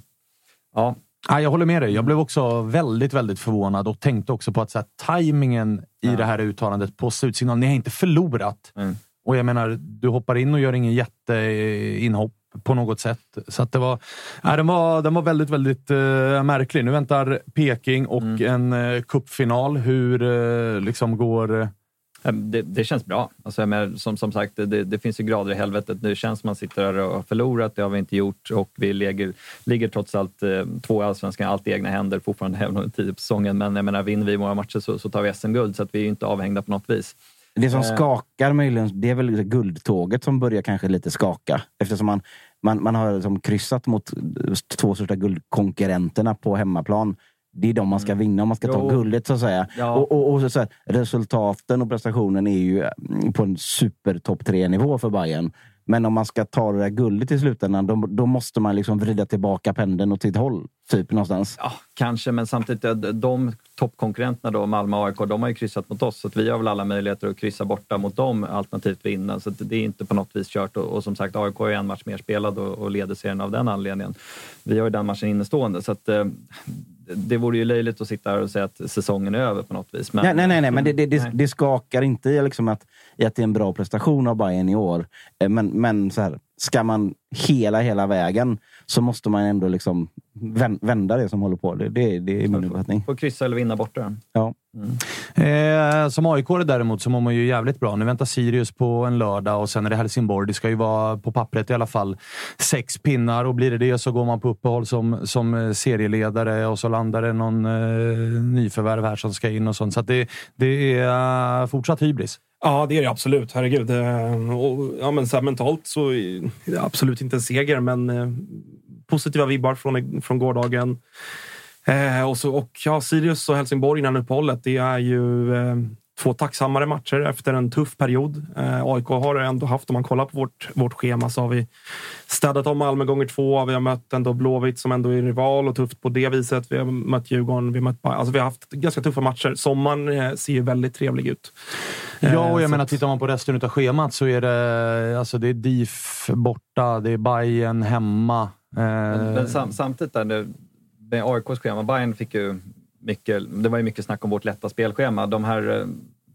ja, Ja, jag håller med dig. Jag blev också väldigt, väldigt förvånad och tänkte också på att så här, tajmingen i det här uttalandet på slutsignalen. Ni har inte förlorat. Mm. Och jag menar, du hoppar in och gör ingen jätteinhopp på något sätt. Så det var, nej, den, var, den var väldigt, väldigt eh, märklig. Nu väntar Peking och en uh, cupfinal. Hur eh, liksom går... Eh, Det, det känns bra. Alltså, menar, som, som sagt, det, det finns ju grader i helvetet. Det känns som man sitter där och har förlorat. Det har vi inte gjort och vi ligger, ligger trots allt eh, två i allsvenskan, allt i egna händer fortfarande, även om det är tidigt på säsongen. Men jag menar, vinner vi våra matcher så, så tar vi SM-guld, så att vi är inte avhängda på något vis. Det som Eh. skakar möjligen, det är väl guldtåget som börjar kanske lite skaka. Eftersom man, man, man har liksom kryssat mot två största guldkonkurrenterna på hemmaplan. Det är de man ska vinna om man ska ta Jo. guldet så att säga. Ja. Och, och, och så, här, resultaten och prestationen är ju mm, på en super topp tre nivå för Bayern. Men om man ska ta det där guldet i slutändan, då, då måste man liksom vrida tillbaka pendeln åt sitt håll. Typ någonstans. Ja, kanske, men samtidigt, eh, de toppkonkurrenterna då, Malmö och AIK, de har ju kryssat mot oss. Så att vi har väl alla möjligheter att kryssa borta mot dem, alternativt vinna. Så det är inte på något vis kört. Och, och som sagt, AIK ju en match mer spelad och, och leder serien av den anledningen. Vi har ju den matchen innestående. Så att, eh, det vore ju löjligt att sitta här och säga att säsongen är över på något vis. Men, nej, nej, nej, nej, men det, det, det, det skakar inte i, liksom att, i att det är en bra prestation av Bayern i år. Eh, Men, men så här, ska man hela, hela vägen så måste man ändå liksom vän- vända det som håller på. Det, det, det är min uppfattning. Får kryssa eller vinna borta. Ja. Eh, som aik däremot så mår man ju jävligt bra. Nu väntar Sirius på en lördag och sen är det Helsingborg. Det ska ju vara på pappret i alla fall sex pinnar och blir det det så går man på uppehåll som, som eh, serieledare och så landar det någon eh, nyförvärv här som ska in och sånt. Så att det, det är eh, fortsatt hybris. Ja, det är det absolut. Herregud. Eh, och, ja, men så här, mentalt så är det absolut inte en seger, men eh, positiva vibbar från, från gårdagen. Eh, och, så, och ja, Sirius och Helsingborg innan uppehållet, det är ju eh, två tacksammare matcher efter en tuff period. Eh, AIK har ändå haft, om man kollar på vårt, vårt schema, så har vi städat om Malmö gånger två. Vi har mött ändå Blåvitt som ändå är rival och tufft på det viset. Vi har mött Djurgården, vi har, mött, Bayern. alltså, vi har haft ganska tuffa matcher. Sommaren eh, ser ju väldigt trevlig ut. Eh, Ja, och jag så menar, att- tittar man på resten av schemat så är det, alltså, det är DIF borta, det är Bayern hemma. Eh, Men, men sam, samtidigt där, det, med AIKs schema, Bayern fick ju mycket, det var ju mycket snack om vårt lätta spelschema. De här eh,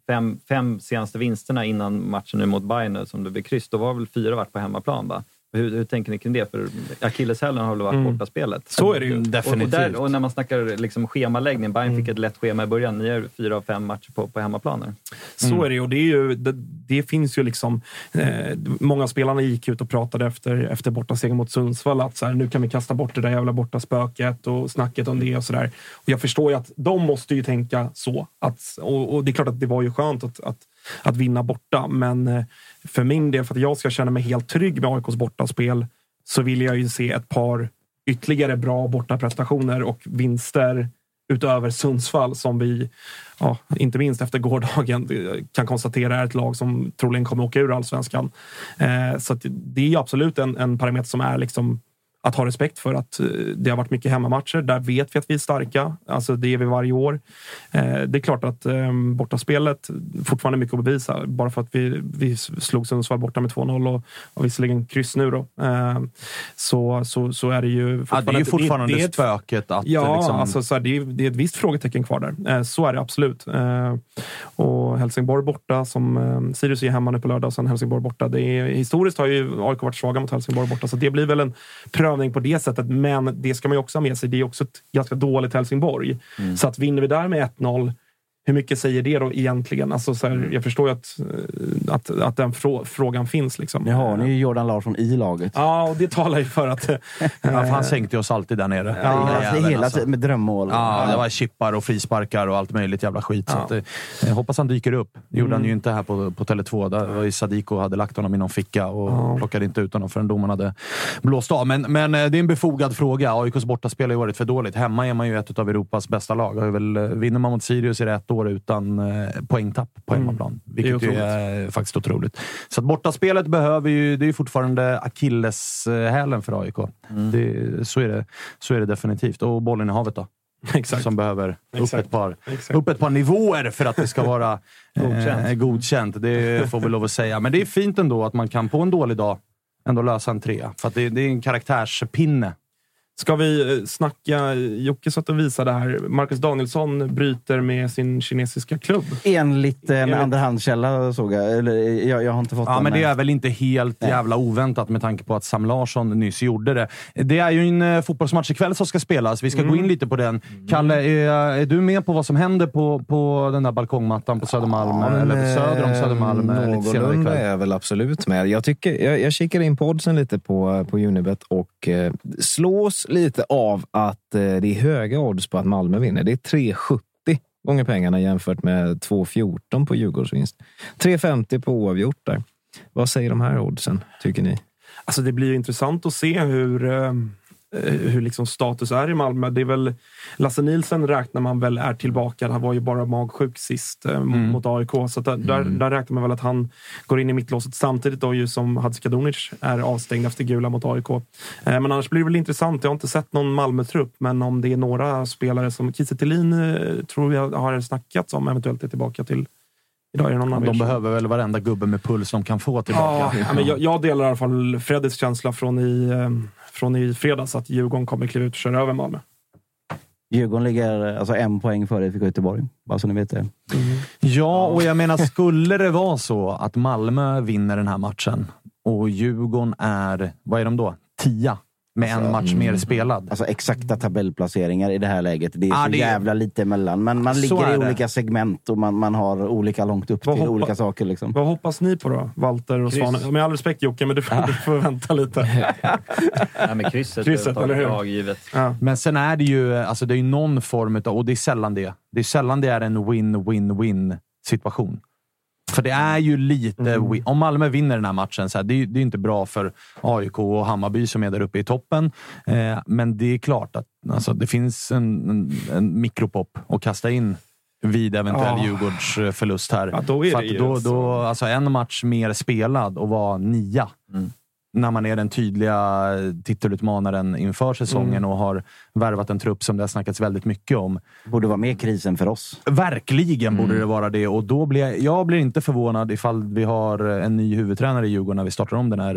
fem, fem senaste vinsterna innan matchen nu mot Bayern som det blev kryss, då var väl fyra varit på hemmaplan va? Hur, hur tänker ni kring det? För akilleshälen har väl varit Mm. borta spelet. Så är det ju. Och, och, Definitivt. där, och när man snackar liksom schemaläggning, Bayern fick ett lätt schema i början. Ni har fyra av fem matcher på, på hemmaplaner. Så är det och det, är ju, det, det finns ju liksom... Eh, många spelarna gick ut och pratade efter, efter bortasegern mot Sundsvall att så här, nu kan vi kasta bort det där jävla borta spöket och snacket om det och sådär. Jag förstår ju att de måste ju tänka så. Att, och, och det är klart att det var ju skönt att, att, att vinna borta, men eh, för min del, för att jag ska känna mig helt trygg med AIKs bortaspel, så vill jag ju se ett par ytterligare bra bortaprestationer och vinster utöver Sundsvall som vi, ja, inte minst efter gårdagen, eh, kan konstatera är ett lag som troligen kommer åka ur allsvenskan. Eh, så att det är absolut en, en parameter som är liksom att ha respekt för att eh, det har varit mycket hemmamatcher. Där vet vi att vi är starka. Alltså det är vi varje år. Eh, det är klart att eh, bortaspelet fortfarande är mycket att bevisa. Bara för att vi, vi slog Sundsvall borta med 2-0 och, och visserligen kryss nu då. Eh, så, så, så är det ju ja, det är ju fortfarande det ett- spöket att... Ja, liksom, alltså, så här, det, är, det är ett visst frågetecken kvar där. Eh, så är det absolut. Och Helsingborg borta, som eh, Sirius är hemma nu på lördag, och sen Helsingborg borta. Det är, historiskt har ju AIK varit svaga mot Helsingborg borta, så det blir väl en prövning på det sättet. Men det ska man ju också ha med sig. Det är också ett ganska dåligt Helsingborg. Mm. Så att vinner vi där med 1-0 hur mycket säger det då egentligen? Alltså, så Mm. här, jag förstår ju att, eh, att, att den frå, frågan finns. Liksom. Nu har ni ju Jordan Larsson i laget. Ja, och det talar ju för att... eh, ja, han sänkte oss alltid där nere. Ja, Den hela, jäveln, hela alltså. tiden med drömmål. Ja, det var chippar och frisparkar och allt möjligt jävla skit. Så Ja. att, eh, jag hoppas han dyker upp. Det gjorde han Mm. ju inte här på, på Tele2. Där var ju Sadiko hade lagt honom i någon ficka och Ja. plockade inte ut honom förrän domaren hade blåst av. Men, men eh, det är en befogad fråga. AIKs bortaspel har ju varit för dåligt. Hemma är man ju ett av Europas bästa lag. Väl, eh, vinner man mot Sirius är det ett år utan eh, poängtapp på Mm. hemmaplan. Det är Vilket ju är faktiskt otroligt. Så att bortaspelet behöver ju, det är fortfarande akilleshälen för AIK. Mm. Det, så, är det, så är det definitivt. Och bollen i havet då. Exakt. Som behöver upp Exakt. ett, par, Exakt. upp ett par nivåer för att det ska vara Godkänt. eh, godkänt. Det får vi lov att säga. Men det är fint ändå att man kan på en dålig dag ändå lösa en trea. För det, det är en karaktärspinne. Ska vi eh, snacka... Jocke satt och visade här. Marcus Danielsson bryter med sin kinesiska klubb. Enligt en Enligt- andrahandskälla såg jag. Eller, jag, jag har inte fått Ja, den. men det är väl inte helt Nej. jävla oväntat med tanke på att Sam Larsson nyss gjorde det. Det är ju en eh, fotbollsmatch ikväll som ska spelas. Vi ska gå in lite på den. Kalle, är, är du med på vad som händer på, på den där balkongmattan på Södermalm? Ja, eller men, söder om Södermalm eh, Någorlunda är jag väl absolut med. Jag, tycker, jag, jag kikar in på oddsen lite på, på Unibet och eh, slås lite av att eh, det är höga odds på att Malmö vinner. Det är 3,70 gånger pengarna jämfört med 2,14 på Djurgårdsvinst. 3,50 på oavgjort där. Vad säger de här oddsen, tycker ni? Alltså det blir intressant att se hur, eh, hur liksom status är i Malmö. Det är väl, Lasse Nielsen räknar man väl är tillbaka. Han var ju bara magsjuk sist eh, Mm. mot AIK. Så där, där, där räknar man väl att han går in i mittlåset samtidigt då ju som Hadzikadunic är avstängd efter gula mot AIK. Eh, men annars blir det väl intressant. Jag har inte sett någon Malmö-trupp, men om det är några spelare som Kiese Thelin eh, tror jag har snackats om eventuellt är tillbaka till Idag är det någon annan De behöver väl varenda gubbe med puls de kan få tillbaka. Ja, ja, men jag, jag delar i alla fall Freddys känsla från i, eh, från i fredags att Djurgården kommer kliva ut och köra över Malmö. Djurgården ligger alltså en poäng före IFK Göteborg. Bara så ni vet det. Ja, och jag menar, skulle det vara så att Malmö vinner den här matchen och Djurgården är, vad är de då? Tia med en match mer spelad. Alltså exakta tabellplaceringar i det här läget. Det är Ja, så det jävla lite emellan. Men man Så ligger i är det. olika segment och man, man har olika långt upp till Vad hoppa- olika saker. Liksom. Vad hoppas ni på då? Walter och. Svanen? Med all respekt Jocke, men du får, du får vänta lite. Nej, men krysset, Krysset, är eller hur? Ja, givet. Ja. Men sen är det ju alltså det är någon form av, och det är sällan det. Det är sällan det är en win-win-win situation. För det är ju lite... win- Om Malmö vinner den här matchen, så här, det, är, det är inte bra för AIK och Hammarby som är där uppe i toppen. Eh, men det är klart att alltså, det finns en, en, en mikropop att kasta in vid eventuell Ja. Djurgårds eh, förlust här. Ja, då är För det då, då, alltså en match mer spelad och vara nia. Mm. När man är den tydliga titelutmanaren inför säsongen Mm. och har värvat en trupp som det har snackats väldigt mycket om. Borde vara med krisen för oss. Verkligen Mm. borde det vara det. Och då blir jag, jag blir inte förvånad ifall vi har en ny huvudtränare i Djurgården när vi startar om den här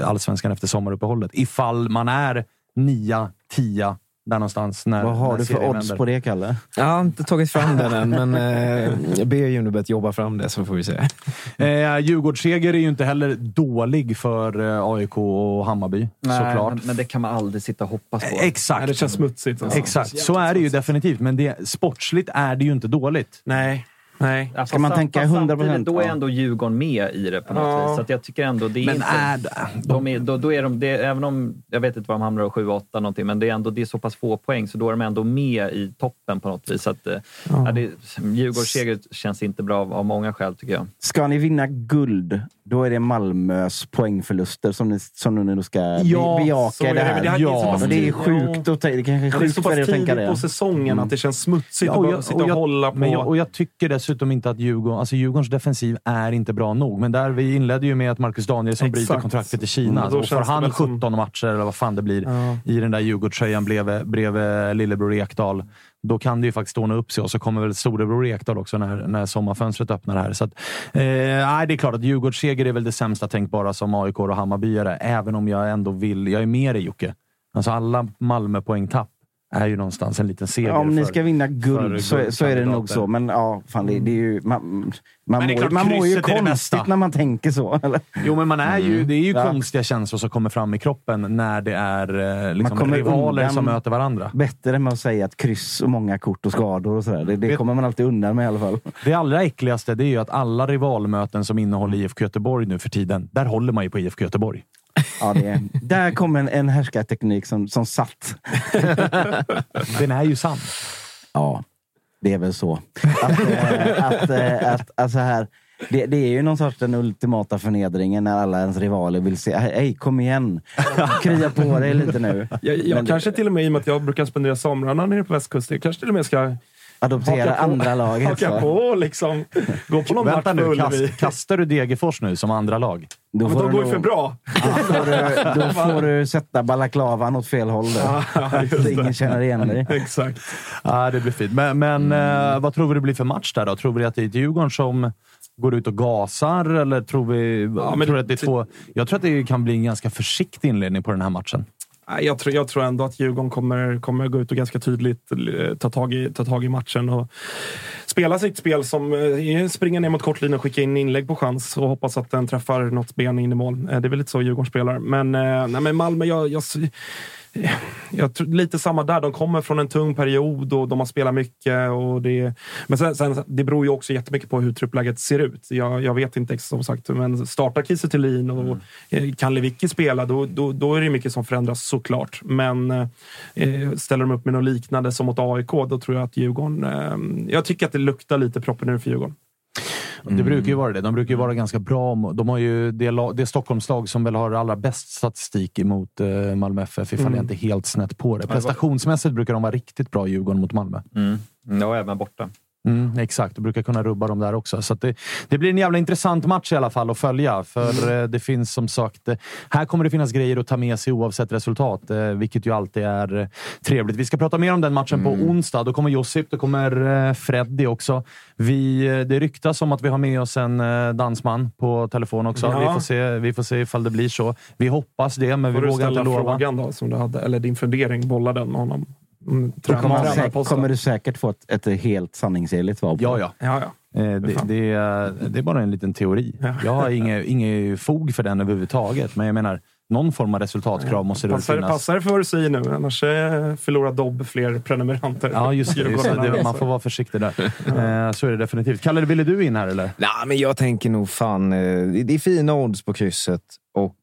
eh, allsvenskan efter sommaruppehållet. Ifall man är nia, tia, där någonstans. När, Vad har när du för odds vänder. på det, Kalle? Jag har inte tagit fram den än, men eh, jag ber Unibet jobba fram det så får vi se. Eh, Djurgårdsseger är ju inte heller dålig för eh, AIK och Hammarby, såklart. Men, men det kan man aldrig sitta och hoppas på. Exakt. Nej, det känns smutsigt. Alltså. Exakt, så är det ju definitivt. Men det, sportsligt är det ju inte dåligt. Nej. Nej. Ska man fast tänka fast 100%? samtidigt, Då är ändå Djurgården med i det på något Ja. vis. Så att jag tycker ändå det är Men inte... är det... De är, då, då är de, det, även om jag vet inte vad de hamnar och 7-8 någonting, men det är ändå det är så pass få poäng så då är de ändå med i toppen på något vis. Så att, eh, ja. det, Djurgårdsseger känns inte bra av, av många skäl tycker jag. Ska ni vinna guld, då är det Malmös poängförluster som ni, som ni nu ska be- Ja, bejaka i är det det. här. Det här är Ja, Och det är sjukt att ta, det kanske är det är så pass tänka tidigt det. på säsongen att det känns smutsigt Ja, och att sitta och och hålla på. Men jag, och jag tycker dessutom inte att Djurgården, alltså Djurgårdens defensiv är inte bra nog. Men där vi inledde ju med att Marcus Danielsson bryter Exakt. kontraktet i Kina. Mm, och får han väl som- 17 matcher, eller vad fan det blir, Ja. i den där Djurgårdströjan bredvid, bredvid lillebror Ekdal, då kan det ju faktiskt ordna upp sig. Och så kommer väl storebror Ekdal också när, när sommarfönstret öppnar här. Så att, eh, det är klart att Djurgårdsseger är väl det sämsta tänkbara som AIK och Hammarbyare, även om jag ändå vill... Jag är med dig Jocke. Alltså alla Malmö-poängtapp är ju någonstans en liten seger. Ja, om ni ska vinna guld så, så är det nog så. Men ja, fan, det, det är ju, man, man, Men det är mår, klart, man mår ju konstigt när man tänker så. Eller? Jo, men man är ju, det är ju Ja. konstiga känslor som kommer fram i kroppen när det är eh, liksom kommer rivaler som möter varandra. Bättre med att säga att kryss och många kort och skador och sådär. Det, det Vet- kommer man alltid undan med i alla fall. Det allra äckligaste det är ju att alla rivalmöten som innehåller IFK Göteborg nu för tiden, där håller man ju på IFK Göteborg. Ja, det är, där kom en, en härskarteknik som, som satt. Den är ju sann. Ja, det är väl så. Att, eh, att, eh, att, alltså här, det, det är ju någon sorts den ultimata förnedringen när alla ens rivaler vill se, hej kom igen, krya på dig lite nu. Jag, jag kanske till och med, i och med att jag brukar spendera somrarna nere på västkusten, jag kanske till och med ska Adoptera Haka på- andra laget. Haka va? på liksom gå på någon match Vänta på nu, kast, kastar du Degerfors nu som andra lag? Då Ja, men de går ju nog- för bra. Då får, du, då får du sätta balaklavan åt fel håll. Då. Ja, så det. ingen känner igen dig. Exakt. Ja, det blir fint. Men, men eh, vad tror vi det blir för match där då? Tror vi att det är Djurgården som går ut och gasar? Eller tror vi... men tror det- att det är två, jag tror att det kan bli en ganska försiktig inledning på den här matchen. Jag tror, jag tror ändå att Djurgården kommer, kommer gå ut och ganska tydligt eh, ta tag, i, ta tag i matchen och spela sitt spel som eh, springer ner mot kortlinjen och skicka in inlägg på chans och hoppas att den träffar något ben in i mål. Eh, det är väl lite så Djurgården spelar. Men, nej, men Malmö, jag, jag, jag tror lite samma där. De kommer från en tung period och de har spelat mycket. Och det, men sen, sen, det beror ju också jättemycket på hur truppläget ser ut. Jag, jag vet inte som sagt, men startar Kiese Thelin och mm. kan Lewicki spela, då, då, då är det mycket som förändras såklart. Men eh, ställer de upp med något liknande som mot AIK, då tror jag att Djurgården... Eh, jag tycker att det luktar lite proppen ur för Djurgården. Det brukar ju vara det. De brukar ju vara ganska bra. De har ju det, det Stockholmslag som väl har allra bäst statistik emot eh, Malmö FF, ifall Mm. jag inte är helt snett på det. Prestationsmässigt brukar de vara riktigt bra, Djurgården, mot Malmö. Mm. Ja, även borta. Mm, exakt, du brukar kunna rubba dem där också. Så det, det blir en jävla intressant match i alla fall att följa. För eh, det finns som sagt... eh, Här kommer det finnas grejer att ta med sig oavsett resultat, eh, vilket ju alltid är trevligt. Vi ska prata mer om den matchen på onsdag. Då kommer Josip, då kommer Freddy också. Vi, det ryktas om att vi har med oss en dansman på telefon också. Ja. Vi, får se, vi får se ifall det blir så. Vi hoppas det, men Får vi du vågar ställa inte lova. frågan då, som du hade, eller din fundering, bolla den med honom. Mm, tränar- kommer, på kommer du säkert få ett, ett helt sanningsenligt svar på Ja, det. ja. Ja, ja. Eh, Det, det, är- det är bara en liten teori. Jag har inget, inget fog för den överhuvudtaget, men jag menar, någon form av resultatkrav måste det Passar, finnas. passar det för vad du säger nu, annars eh, förlorar Dobb fler prenumeranter. Ja, just det. Just det. man får vara försiktig där. Eh, Så är det definitivt. Kalle, ville du in här eller? Nej, men jag tänker nog fan... Det är fina odds på krysset och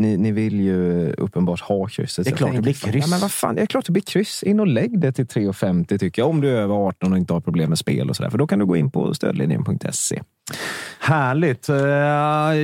ni, ni vill ju uppenbart ha krysset. Det är klart det blir kryss. Ja, men vad fan, det är klart det blir kryss. In och lägg det till 3,50 tycker jag. Om du är över 18 och inte har problem med spel och sådär. För då kan du gå in på stödlinjen.se. Härligt. Eh,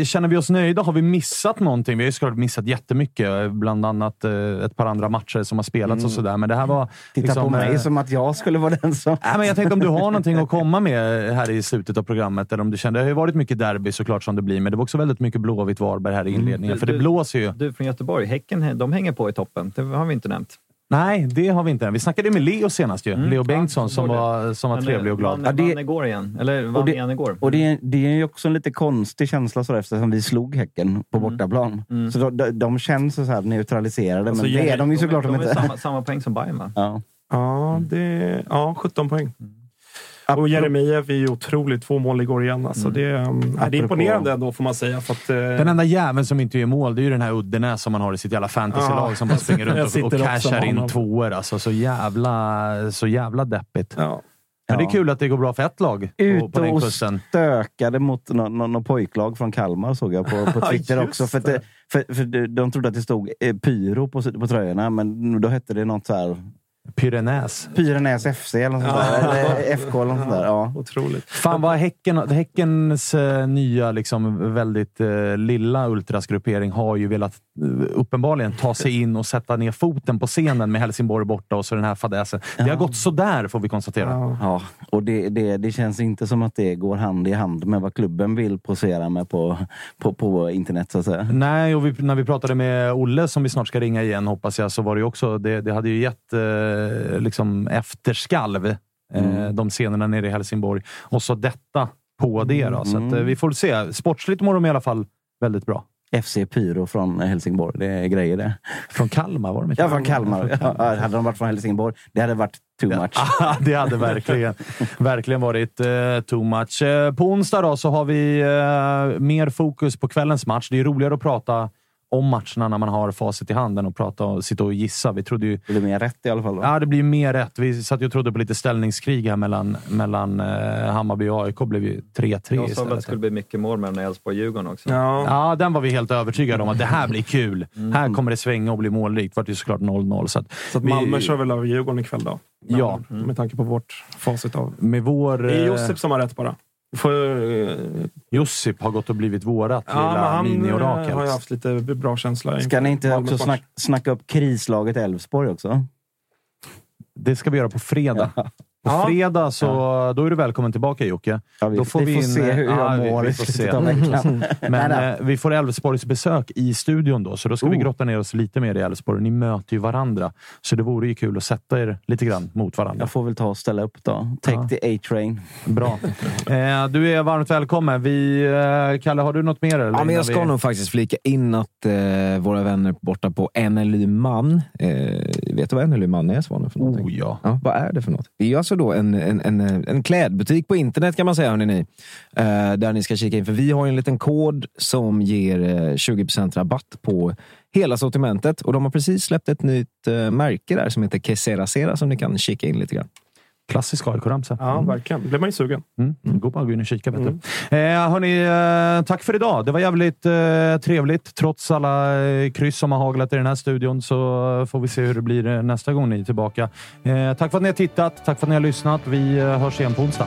Känner vi oss nöjda? Har vi missat någonting? Vi har ju såklart missat jättemycket. Bland annat eh, ett par andra matcher som har spelats och sådär. Men det här var... Mm. Titta liksom, på mig eh, som att jag skulle vara den som... Nej, men jag tänkte om du har någonting att komma med här i slutet av programmet. Eller om du kände, det har ju varit mycket derby såklart som det blir, men det var också väldigt mycket Blåvitt-Varberg här i inledningen. Du- för det du- blåser ju. Du från Göteborg, Häcken, de hänger på i toppen. Det har vi inte nämnt. Nej, det har vi inte än. Vi snackade med Leo senast ju. Mm. Leo Ja, Bengtsson som var, som var trevlig och glad. Vann, vann igår igen. Eller vann det- igen igår. Och det är, det är ju också en lite konstig känsla så eftersom vi slog Häcken på bortaplan. Så de, de, de känns så här neutraliserade, Alltså, men det är de ju såklart de, de är inte. samma, samma poäng som Bayern va? Ja. Ja, det, ja 17 poäng. Och Jeremejeff är ju otroligt. Två mål igår igen. Alltså det, um, nej, det är imponerande ändå får man säga. För att, eh, Den enda jäveln som inte gör mål, det är ju den här Uddenäs som man har i sitt jävla fantasylag Ja. som bara springer runt och, och cashar in tvåor. Alltså, så, jävla, så jävla deppigt. ja. Men det är kul att det går bra för ett lag på, Ute på den och kursen. stökade mot någon, någon, någon pojklag från Kalmar såg jag på, på Twitter också. För, det, för, för de- de trodde att det stod eh, pyro på, på tröjorna, men då hette det något så här... Pyrenäs. Pyrenäs FC eller något sånt där. Eller FK eller något sånt där. Ja. Otroligt. Fan vad häcken, Häckens eh, nya, liksom, väldigt eh, lilla ultrasgruppering har ju velat eh, uppenbarligen ta sig in och sätta ner foten på scenen med Helsingborg borta och så den här fadäsen. Det har gått sådär får vi konstatera. Ja. Ja, och det, det, det känns inte som att det går hand i hand med vad klubben vill posera med på, på, på internet så att säga. Nej, och vi, när vi pratade med Olle, som vi snart ska ringa igen hoppas jag, så var det ju också, det, det hade ju gett eh, liksom efterskalv, eh, Mm. de scenerna nere i Helsingborg. Och så detta på det. Då. Så att, eh, vi får se. Sportsligt mår de i alla fall väldigt bra. FC Pyro från Helsingborg, det är grejer det. Från Kalmar var de inte? Ja, från Kalmar. Ja, hade de varit från Helsingborg, det hade varit too much. Ja, det hade verkligen, verkligen varit eh, too much. Eh, på onsdag då, så har vi eh, mer fokus på kvällens match. Det är roligare att prata om matcherna när man har facit i handen och prata och sitta och gissa. Vi trodde ju... Det blir mer rätt i alla fall. Va? Ja, det blir mer rätt. Vi satt ju och trodde på lite ställningskrig här mellan, mellan eh, Hammarby och AIK. blev ju 3-3 Jag sa att det istället. skulle bli mycket mål mellan Elfsborg och Djurgården också. Ja. Ja, den var vi helt övertygade om att det här blir kul. Här kommer det svänga och bli målrikt. Det var ju såklart 0-0. Så att Så att vi- Malmö kör väl över Djurgården ikväll då? Ja. Med tanke på vårt facit av... Med vår... Det är eh, Josip som har rätt bara. Får, eh, Josip har gått och blivit vårat ja, lilla mini-orakel. eh, har ju haft lite bra känsla. Ska ni inte också snack, snacka upp krislaget Elfsborg också? Det ska vi göra på fredag. På Ja. fredag så då är du välkommen tillbaka Jocke. Ja, vi- då får vi får in- se hur jag Ja, vi- mår vi i får se. Men eh, vi får Elfsborgs besök i studion då, så då ska vi Oh. grotta ner oss lite mer i Elfsborg. Ni möter ju varandra, så det vore ju kul att sätta er lite grann mot varandra. Jag får väl ta och ställa upp då. Take Ja. the A-train. Bra. Eh, du är varmt välkommen. Vi, eh, Kalle, har du något mer? Eller? Ja, men jag ska vi... nog faktiskt flika in att eh, våra vänner borta på NLY Man. Eh, vet du vad NLY Man är, Svanen? För någonting? Oh, ja. Ja, vad är det för något? Det är ju då en, en, en, en klädbutik på internet kan man säga, hörni ni. Eh, där ni ska kika in. För vi har en liten kod som ger eh, 20% rabatt på hela sortimentet. Och de har precis släppt ett nytt eh, märke där som heter Kesera Sera som ni kan kika in lite grann. Klassisk AIK-ramsa. Ja, verkligen. blir man ju sugen. Mm. Gå bara gå in och kika. Vet du. Eh, hörni, eh, tack för idag. Det var jävligt eh, trevligt. Trots alla eh, kryss som har haglat i den här studion så får vi se hur det blir eh, nästa gång ni är tillbaka. Eh, tack för att ni har tittat. Tack för att ni har lyssnat. Vi eh, hörs igen på onsdag.